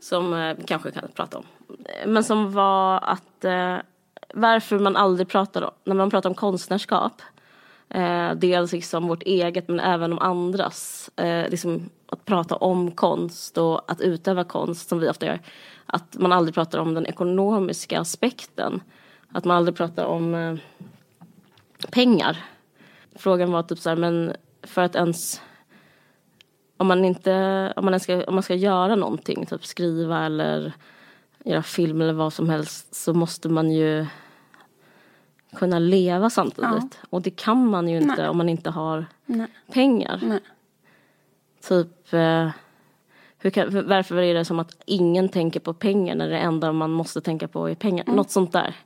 Som eh, vi kanske kan prata om. Men som var att eh, varför man aldrig pratar om, när man pratar om konstnärskap. Eh, dels liksom vårt eget men även om andras. Eh, liksom att prata om konst och att utöva konst som vi ofta gör. Att man aldrig pratar om den ekonomiska aspekten. Att man aldrig pratar om eh, pengar. Frågan var typ så här, men för att ens om man inte, om man, ens ska, om man ska göra någonting, typ skriva eller göra film eller vad som helst så måste man ju kunna leva samtidigt. Och det kan man ju inte Nej. om man inte har Nej. pengar. Nej. Typ, eh, hur kan, varför är det som att ingen tänker på pengar när det enda man måste tänka på är pengar? Mm. Något sånt där.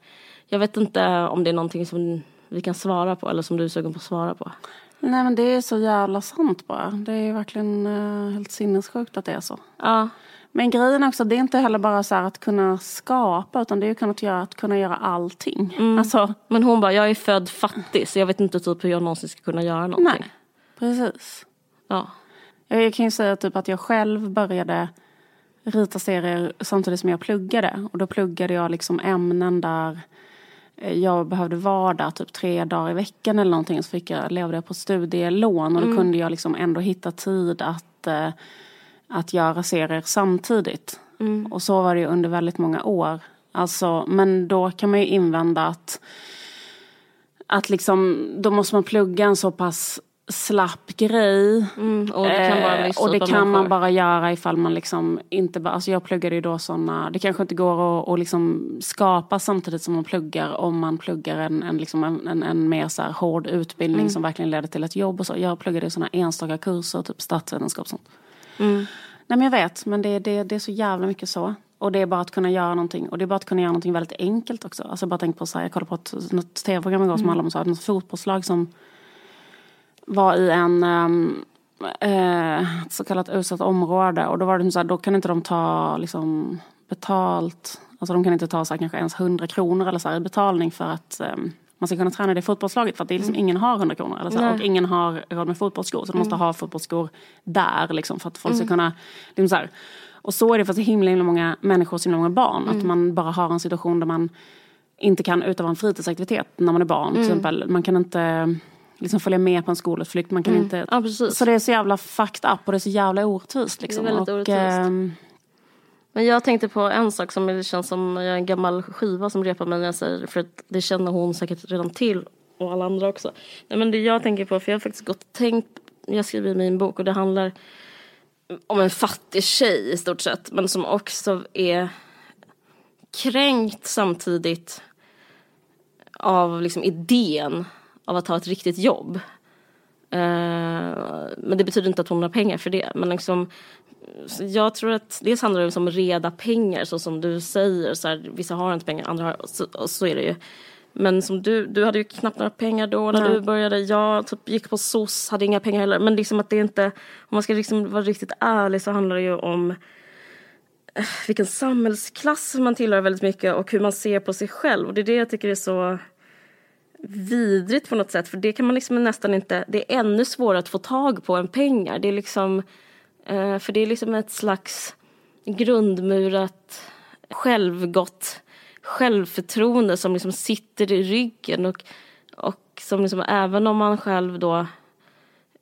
Jag vet inte om det är någonting som vi kan svara på eller som du är sugen på att svara på. Nej men det är så jävla sant bara. Det är verkligen eh, helt sinnessjukt att det är så. Ja, Men grejen också, det är inte heller bara så här att kunna skapa utan det är ju kunnat göra, att kunna göra allting. Alltså, men hon bara, jag är född fattig så jag vet inte typ hur jag någonsin ska kunna göra någonting. nej. Precis. Ja. Jag kan ju säga typ att jag själv började rita serier samtidigt som jag pluggade. Och då pluggade jag liksom ämnen där jag behövde vara där typ tre dagar i veckan eller någonting. Så fick jag, levde jag på studielån och då kunde jag liksom ändå hitta tid att, eh, att göra serier samtidigt. Och så var det ju under väldigt många år. Alltså, men då kan man ju invända att att liksom, då måste man plugga en så pass slapp grej. Mm, och det kan, bara eh, och det kan man bara göra ifall man liksom inte bara, alltså jag pluggade ju då sådana, det kanske inte går att, att liksom skapa samtidigt som man pluggar om man pluggar en, en, liksom en, en, en mer så här hård utbildning mm. som verkligen leder till ett jobb och så. Jag pluggade sådana enstaka kurser, typ statsvetenskap och sånt. Mm. Nej men jag vet, men det, det, det är så jävla mycket så. Och det är bara att kunna göra någonting. Och det är bara att kunna göra någonting väldigt enkelt också. Alltså bara tänk på så här, jag kollade på ett, något tv-program igår mm. som handlade om så här, något fotbollslag som var i en um, eh, så kallat utsatt område. Och då var det så här, då kan inte de ta liksom betalt. Alltså de kan inte ta så här, kanske ens 100 kronor eller så här, i betalning för att um, man ska kunna träna det fotbollslaget för att det är liksom, mm. ingen har 100 kronor. Eller så, och ingen har råd med fotbollsskor så de måste mm. ha fotbollsskor där liksom, för att folk ska mm. kunna... Liksom så här, och så är det för så himla, himla många människor och så himla många barn. Att mm. man bara har en situation där man inte kan utöva en fritidsaktivitet när man är barn. Till exempel. Man kan inte liksom följa med på en skolutflykt. Man kan inte... Ja, så det är så jävla fucked up och det är så jävla orättvist. Liksom. Det är väldigt och, orättvist. Men jag tänkte på en sak som det känns som jag är en gammal skiva som repar mig när jag säger för att det känner hon säkert redan till och alla andra också. Nej, men det jag tänker på, för jag har faktiskt gått och tänkt, jag skriver i min bok och det handlar om en fattig tjej i stort sett men som också är kränkt samtidigt av liksom idén av att ha ett riktigt jobb. Uh, men det betyder inte att hon har pengar för det. Men liksom, jag tror att dels handlar det om reda pengar så som du säger. Så här, vissa har inte pengar, andra har. Så, så är det ju. Men som du, du hade ju knappt några pengar då när Nej. du började. Jag typ gick på SOS, hade inga pengar heller. Men liksom att det inte, om man ska liksom vara riktigt ärlig så handlar det ju om eh, vilken samhällsklass man tillhör väldigt mycket och hur man ser på sig själv. Och det är det jag tycker är så vidrigt på något sätt. För det kan man liksom nästan inte, det är ännu svårare att få tag på än pengar. Det är liksom, eh, för det är liksom ett slags grundmurat självgott självförtroende som liksom sitter i ryggen och, och som liksom, även om man själv då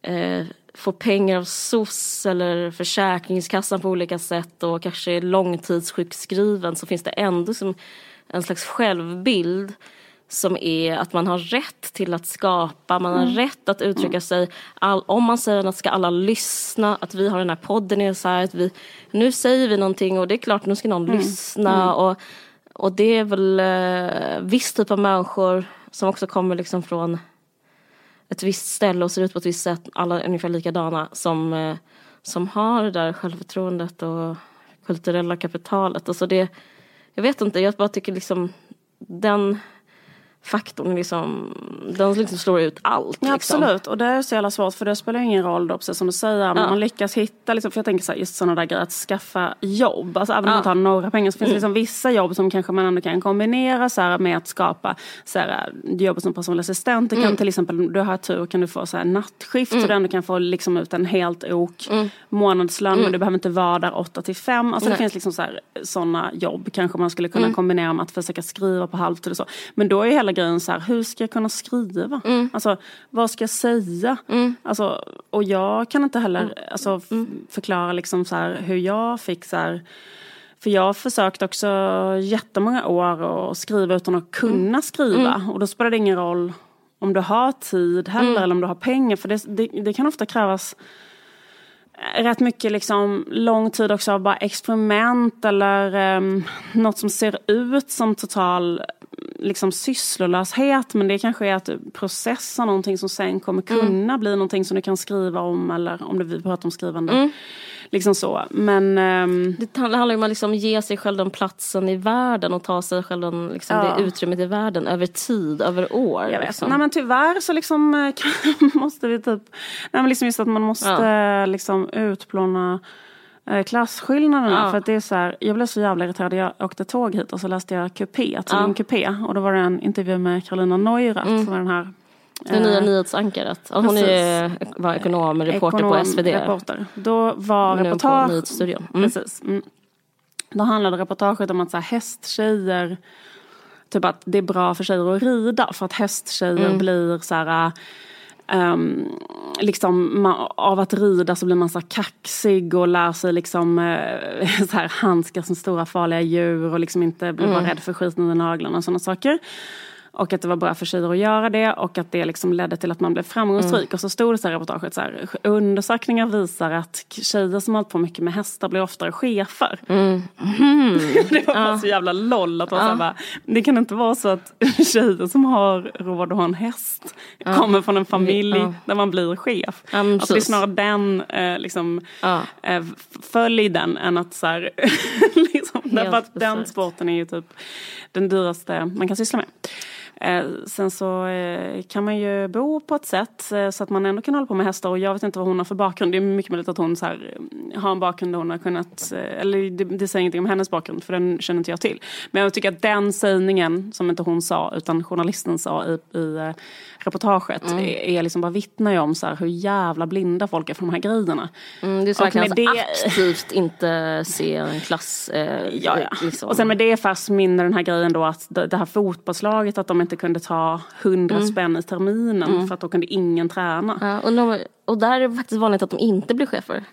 eh, får pengar av SOS eller Försäkringskassan på olika sätt och kanske är långtidssjukskriven så finns det ändå som en slags självbild som är att man har rätt till att skapa, man har mm. rätt att uttrycka mm. sig. All, om man säger att ska alla lyssna, att vi har den här podden är så här, att vi, nu säger vi någonting och det är klart nu ska någon mm. lyssna. Mm. Och, och det är väl eh, viss typ av människor som också kommer liksom från ett visst ställe och ser ut på ett visst sätt, alla är ungefär likadana, som, eh, som har det där självförtroendet och kulturella kapitalet. Alltså det, jag vet inte, jag bara tycker liksom den faktorn liksom, den liksom slår ut allt. Ja, liksom. Absolut, och det är så jävla svårt för det spelar ingen roll då, precis som du säger, ja. man lyckas hitta, liksom, för jag tänker så här, just sådana där grejer, att skaffa jobb, alltså även om ja. man inte har några pengar så finns det liksom vissa jobb som kanske man ändå kan kombinera så här, med att skapa så här, jobb som personlig assistent. Det kan mm. till exempel, du har tur kan du få så här, nattskift mm. så du ändå kan få liksom ut en helt ok mm. månadslön men mm. du behöver inte vara där 8 till 5. Alltså det finns liksom sådana jobb kanske man skulle kunna mm. kombinera med att försöka skriva på halvtid och så. Men då är hela grejen så här, hur ska jag kunna skriva? Mm. Alltså, vad ska jag säga? Mm. Alltså, och jag kan inte heller mm. alltså, mm. förklara liksom så här, hur jag fick så här, för jag har försökt också jättemånga år att skriva utan att kunna mm. skriva. Mm. Och då spelar det ingen roll om du har tid heller eller om du har pengar. För det, det, det kan ofta krävas rätt mycket liksom lång tid också av bara experiment eller um, något som ser ut som total liksom sysslolöshet men det kanske är att processa någonting som sen kommer kunna mm. bli någonting som du kan skriva om eller om det vi pratar om skrivande. Mm. Liksom så. Men, um... Det handlar om att liksom ge sig själv den platsen i världen och ta sig själv den, liksom ja. det utrymmet i världen över tid, över år. Jag vet. Liksom. Nej men tyvärr så liksom eh, måste vi typ, nej men liksom just att man måste ja. liksom utplåna klasskillnaderna. Ja. För att det är så här, jag blev så jävla irriterad. Jag åkte tåg hit och så läste jag Kupé, tidningen ja. Kupé. Och då var det en intervju med Carolina Neurath mm. som var den här det nya eh, nyhetsankaret. Hon är, var ekonom, reporter ekonom, på SvD. Reporter. Då var reportage... Mm. Precis. Mm. Då handlade reportaget om att så här, hästtjejer, typ att det är bra för tjejer att rida för att hästtjejer mm. blir så här Um, liksom, man, av att rida så blir man så kaxig och lär sig liksom, uh, så här, handskas med stora farliga djur och liksom inte blir mm. bara rädd för skiten under naglarna och sådana saker. Och att det var bra för tjejer att göra det och att det liksom ledde till att man blev framgångsrik. Mm. Och så stod det så här i reportaget så här, undersökningar visar att tjejer som har hållit på mycket med hästar blir oftare chefer. Mm. Mm. det var bara ja. så jävla loll. Att ja. så bara, det kan inte vara så att tjejer som har råd att ha en häst ja. kommer från en familj ja. där man blir chef. Ja, alltså det är snarare den, eh, liksom, eh, följ den än att så här, liksom, därför att den sporten är ju typ den dyraste man kan syssla med. Eh, sen så eh, kan man ju bo på ett sätt eh, så att man ändå kan hålla på med hästar och jag vet inte vad hon har för bakgrund. Det är mycket möjligt att hon så här, eh, har en bakgrund där hon har kunnat, eh, eller det, det säger ingenting om hennes bakgrund för den känner inte jag till. Men jag tycker att den sägningen som inte hon sa utan journalisten sa i, i eh, reportaget mm. är, liksom bara vittnar ju om så här, hur jävla blinda folk är för de här grejerna. Mm, det är så och med det... aktivt inte se en klass. Eh, ja, ja. Liksom. Och sen med det fast minne den här grejen då att det här fotbollslaget att de inte kunde ta hundra mm. spänn i terminen mm. för att då kunde ingen träna. Ja, och, de, och där är det faktiskt vanligt att de inte blir chefer.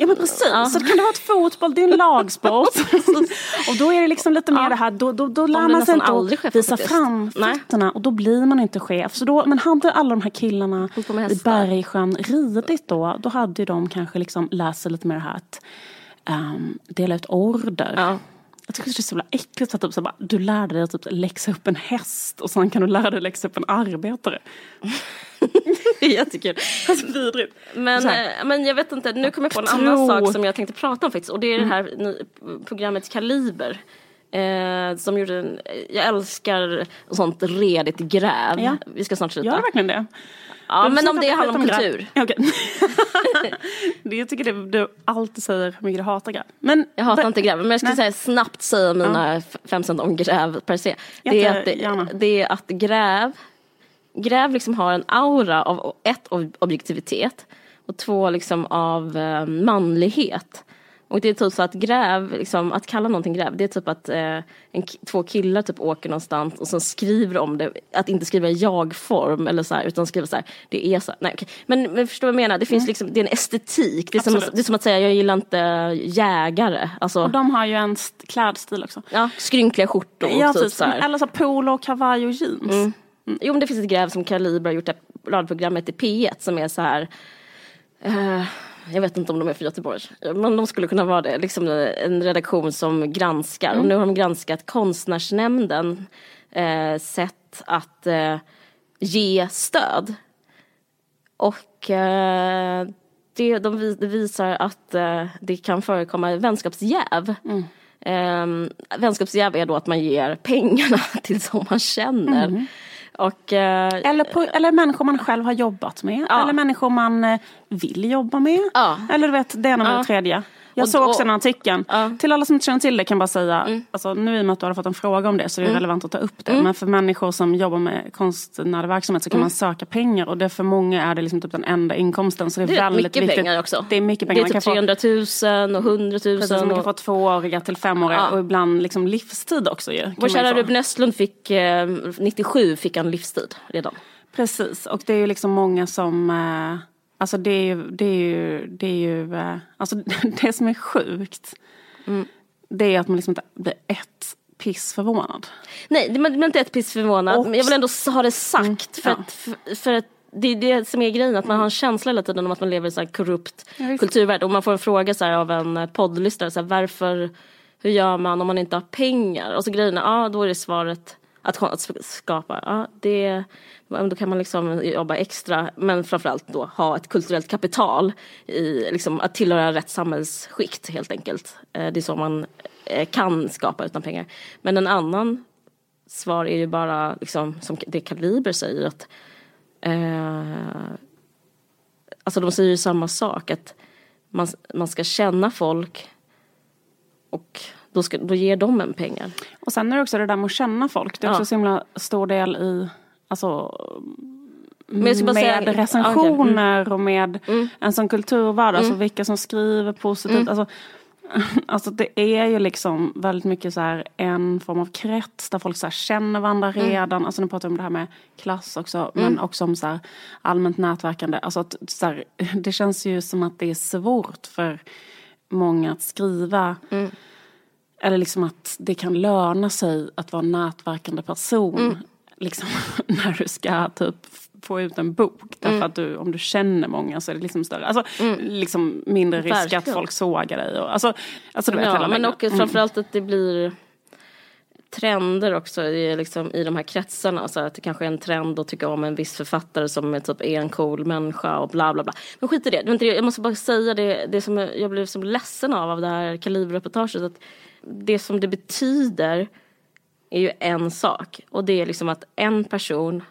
Ja men precis, ja. så kan det vara ett fotboll, det är en lagsport. och då är det liksom lite mer ja. det här, då, då, då lär man sig inte att visa fram fötterna och då blir man inte chef. Så då, men hade alla de här killarna i Bergsjön ridit då, då hade de kanske liksom läst sig lite mer det här att um, dela ut order. Ja. Jag tycker det är så jävla äckligt att typ, så bara, du lärde dig att typ, läxa upp en häst och sen kan du lära dig att läxa upp en arbetare. det är jättekul. Alltså vidrigt. Men, äh, men jag vet inte, nu kommer jag på en Tro. annan sak som jag tänkte prata om faktiskt. Och det är mm. det här programmet Kaliber. Eh, som gjorde en, jag älskar sånt redigt gräv. Ja. Vi ska snart sluta. Gör verkligen det? Ja, men om det handlar om kultur. Okay. det, jag tycker det du alltid säger hur mycket du hatar gräv. Men, jag hatar inte gräv, men jag ska säga snabbt säga mina ja. fem cent om gräv per se. Det är, att, det, det, är att gräv, gräv liksom har en aura av ett objektivitet och två liksom av eh, manlighet. Och det är typ så att gräv, liksom, att kalla någonting gräv, det är typ att eh, en, två killar typ åker någonstans och sen skriver om det, att inte skriva i jag-form eller så här, utan skriva så här, det är så, nej okej. Men, men förstår vad jag menar, det finns mm. liksom, det är en estetik, det är, som, det är som att säga jag gillar inte jägare. Alltså, och de har ju en klädstil också. Ja, skrynkliga skjortor. Ja, typ, så här. Eller så polo, kavaj och jeans. Mm. Jo men det finns ett gräv som Kaliber har gjort det radioprogrammet i P1 som är så här uh, jag vet inte om de är för Göteborg, men de skulle kunna vara det. Liksom en redaktion som granskar. Mm. Och nu har de granskat Konstnärsnämnden eh, sätt att eh, ge stöd. Och eh, det, de, det visar att eh, det kan förekomma vänskapsjäv. Mm. Eh, vänskapsjäv är då att man ger pengarna till som man känner. Mm. Och, eh, eller, på, eller människor man själv har jobbat med. Ja. Eller människor man eh, vill jobba med. Ja. Eller du vet, det ena med ja. det tredje. Jag och, såg också den artikeln. Ja. Till alla som inte känner till det kan jag bara säga, mm. alltså, nu i och med att du har fått en fråga om det så är det mm. relevant att ta upp det. Mm. Men för människor som jobbar med konstnärlig verksamhet så kan mm. man söka pengar och det för många är det liksom typ den enda inkomsten. Så det är, det är väldigt mycket viktigt. pengar också. Det är mycket pengar. Det är typ 300 000 och 100 000. Precis, man kan få tvååriga till femåriga ja. och ibland liksom livstid också ju. Vår kära Ruben Östlund fick, eh, 97 fick han livstid redan. Precis, och det är ju liksom många som eh, Alltså det är ju, det är ju, det är ju, eh, alltså det som är sjukt. Mm. Det är att man liksom inte blir ett piss förvånad. Nej, man blir inte ett piss förvånad. Och, men jag vill ändå ha det sagt. Mm, för, ja. att, för, för att det är det som är grejen, att man har en känsla hela tiden om att man lever i en korrupt ja, kulturvärld. Och man får en fråga så av en poddlyssnare, så här, varför, hur gör man om man inte har pengar? Och så grejerna, ja då är det svaret att, att skapa, ja det då kan man liksom jobba extra men framförallt då ha ett kulturellt kapital i liksom att tillhöra rätt samhällsskikt helt enkelt. Eh, det är så man eh, kan skapa utan pengar. Men en annan svar är ju bara liksom som det Kaliber säger att eh, alltså de säger ju samma sak att man, man ska känna folk och då, ska, då ger de en pengar. Och sen är det också det där med att känna folk. Det är också ja. så himla stor del i Alltså med säga, recensioner okay. mm. och med mm. en sån kulturvärld, alltså mm. alltså vilka som skriver positivt. Mm. Alltså, alltså det är ju liksom väldigt mycket så här en form av krets där folk så känner varandra mm. redan. Alltså nu pratar vi om det här med klass också, men mm. också om så allmänt nätverkande. Alltså att, så här, det känns ju som att det är svårt för många att skriva. Eller liksom att det kan löna sig att vara en nätverkande person liksom, när du ska typ få ut en bok. Därför mm. att du, om du känner många så är det liksom större. Alltså mm. liksom mindre risk Verkligen. att folk sågar dig. Och, alltså, alltså du vet, ja, men och mm. framförallt att det blir trender också i, liksom, i de här kretsarna. Så att det kanske är en trend att tycka om en viss författare som är, typ, är en cool människa och bla bla bla. Men skit i det. Jag måste bara säga det, det som jag blev så ledsen av av det här kaliberreportaget. Att det som det betyder är ju en sak. Och det är liksom att en person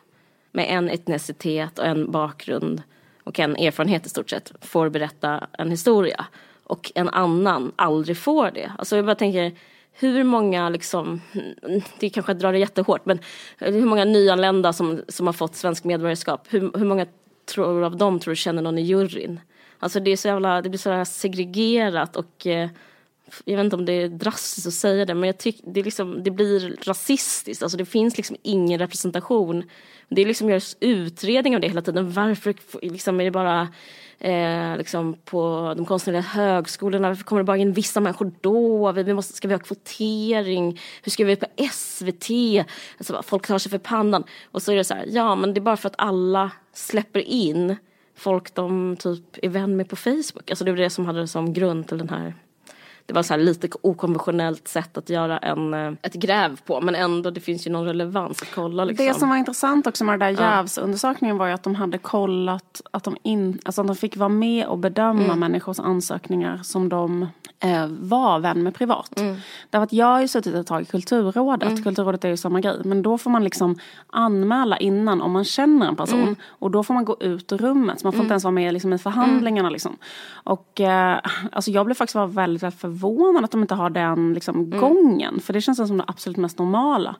med en etnicitet och en bakgrund och en erfarenhet i stort sett får berätta en historia. Och en annan aldrig får det. Alltså jag bara tänker hur många, liksom, det kanske drar det jättehårt, men hur många nyanlända som, som har fått svensk medborgarskap, hur, hur många tror, av dem tror du känner någon i juryn? Alltså det är så jävla, det blir så segregerat och eh, jag vet inte om det är drastiskt att säga det, men jag tycker det, liksom, det blir rasistiskt. Alltså det finns liksom ingen representation. Det liksom görs utredning av det hela tiden. Varför liksom är det bara eh, liksom på de konstnärliga högskolorna. Varför kommer det bara in vissa människor då? Vi måste, ska vi ha kvotering? Hur ska vi på SVT? Alltså, folk tar sig för pannan. Och så är det så här, ja men det är bara för att alla släpper in folk de typ är vän med på Facebook. Alltså det var det som hade som grund till den här det var så lite okonventionellt sätt att göra en, eh, ett gräv på men ändå det finns ju någon relevans att kolla. Liksom. Det som var intressant också med den där jävsundersökningen var ju att de hade kollat att de, in, alltså att de fick vara med och bedöma mm. människors ansökningar som de eh, var vän med privat. Mm. Därför att jag har ju suttit ett tag i Kulturrådet. Mm. Kulturrådet är ju samma grej. Men då får man liksom anmäla innan om man känner en person. Mm. Och då får man gå ut ur rummet. Så man får inte mm. ens vara med liksom, i förhandlingarna. Mm. Liksom. Och eh, alltså jag blev faktiskt väldigt, väldigt förvånad att de inte har den liksom, mm. gången. För det känns som det absolut mest normala.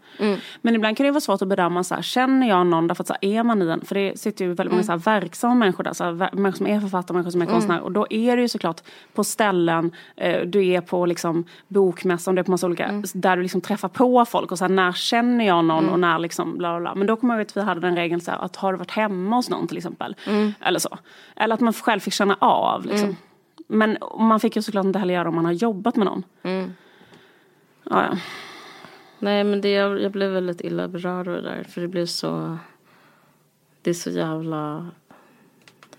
Men ibland kan det vara svårt att bedöma. Så här, känner jag någon? Därför att så här, är man i en... För det sitter ju väldigt många så här, verksamma människor där. Så här, människor som är författare, människor som är konstnärer. Och då är det ju såklart på ställen Eh, du är på liksom bokmässan, du är på massa olika, mm. där du liksom träffar på folk och så här, när känner jag någon mm. och när liksom bla bla bla. Men då kommer jag ihåg att vi hade den regeln så här, att har du varit hemma hos någon till exempel. Mm. Eller så. Eller att man själv fick känna av liksom. Mm. Men man fick ju såklart inte heller göra om man har jobbat med någon. Mm. Ja, ja. Nej men det, jag, jag blev väldigt illa berörd av det där för det blev så Det är så jävla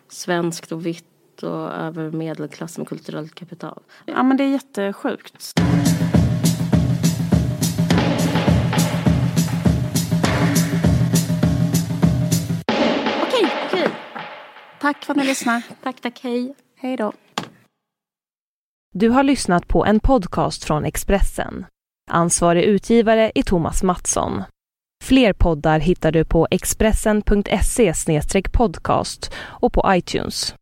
svenskt och vitt och över medelklass med kulturellt kapital. Ja men det är jättesjukt. Okej, okej. Tack för att ni lyssnar. tack, tack, hej. Hej då. Du har lyssnat på en podcast från Expressen. Ansvarig utgivare är Thomas Mattsson. Fler poddar hittar du på expressen.se podcast och på iTunes.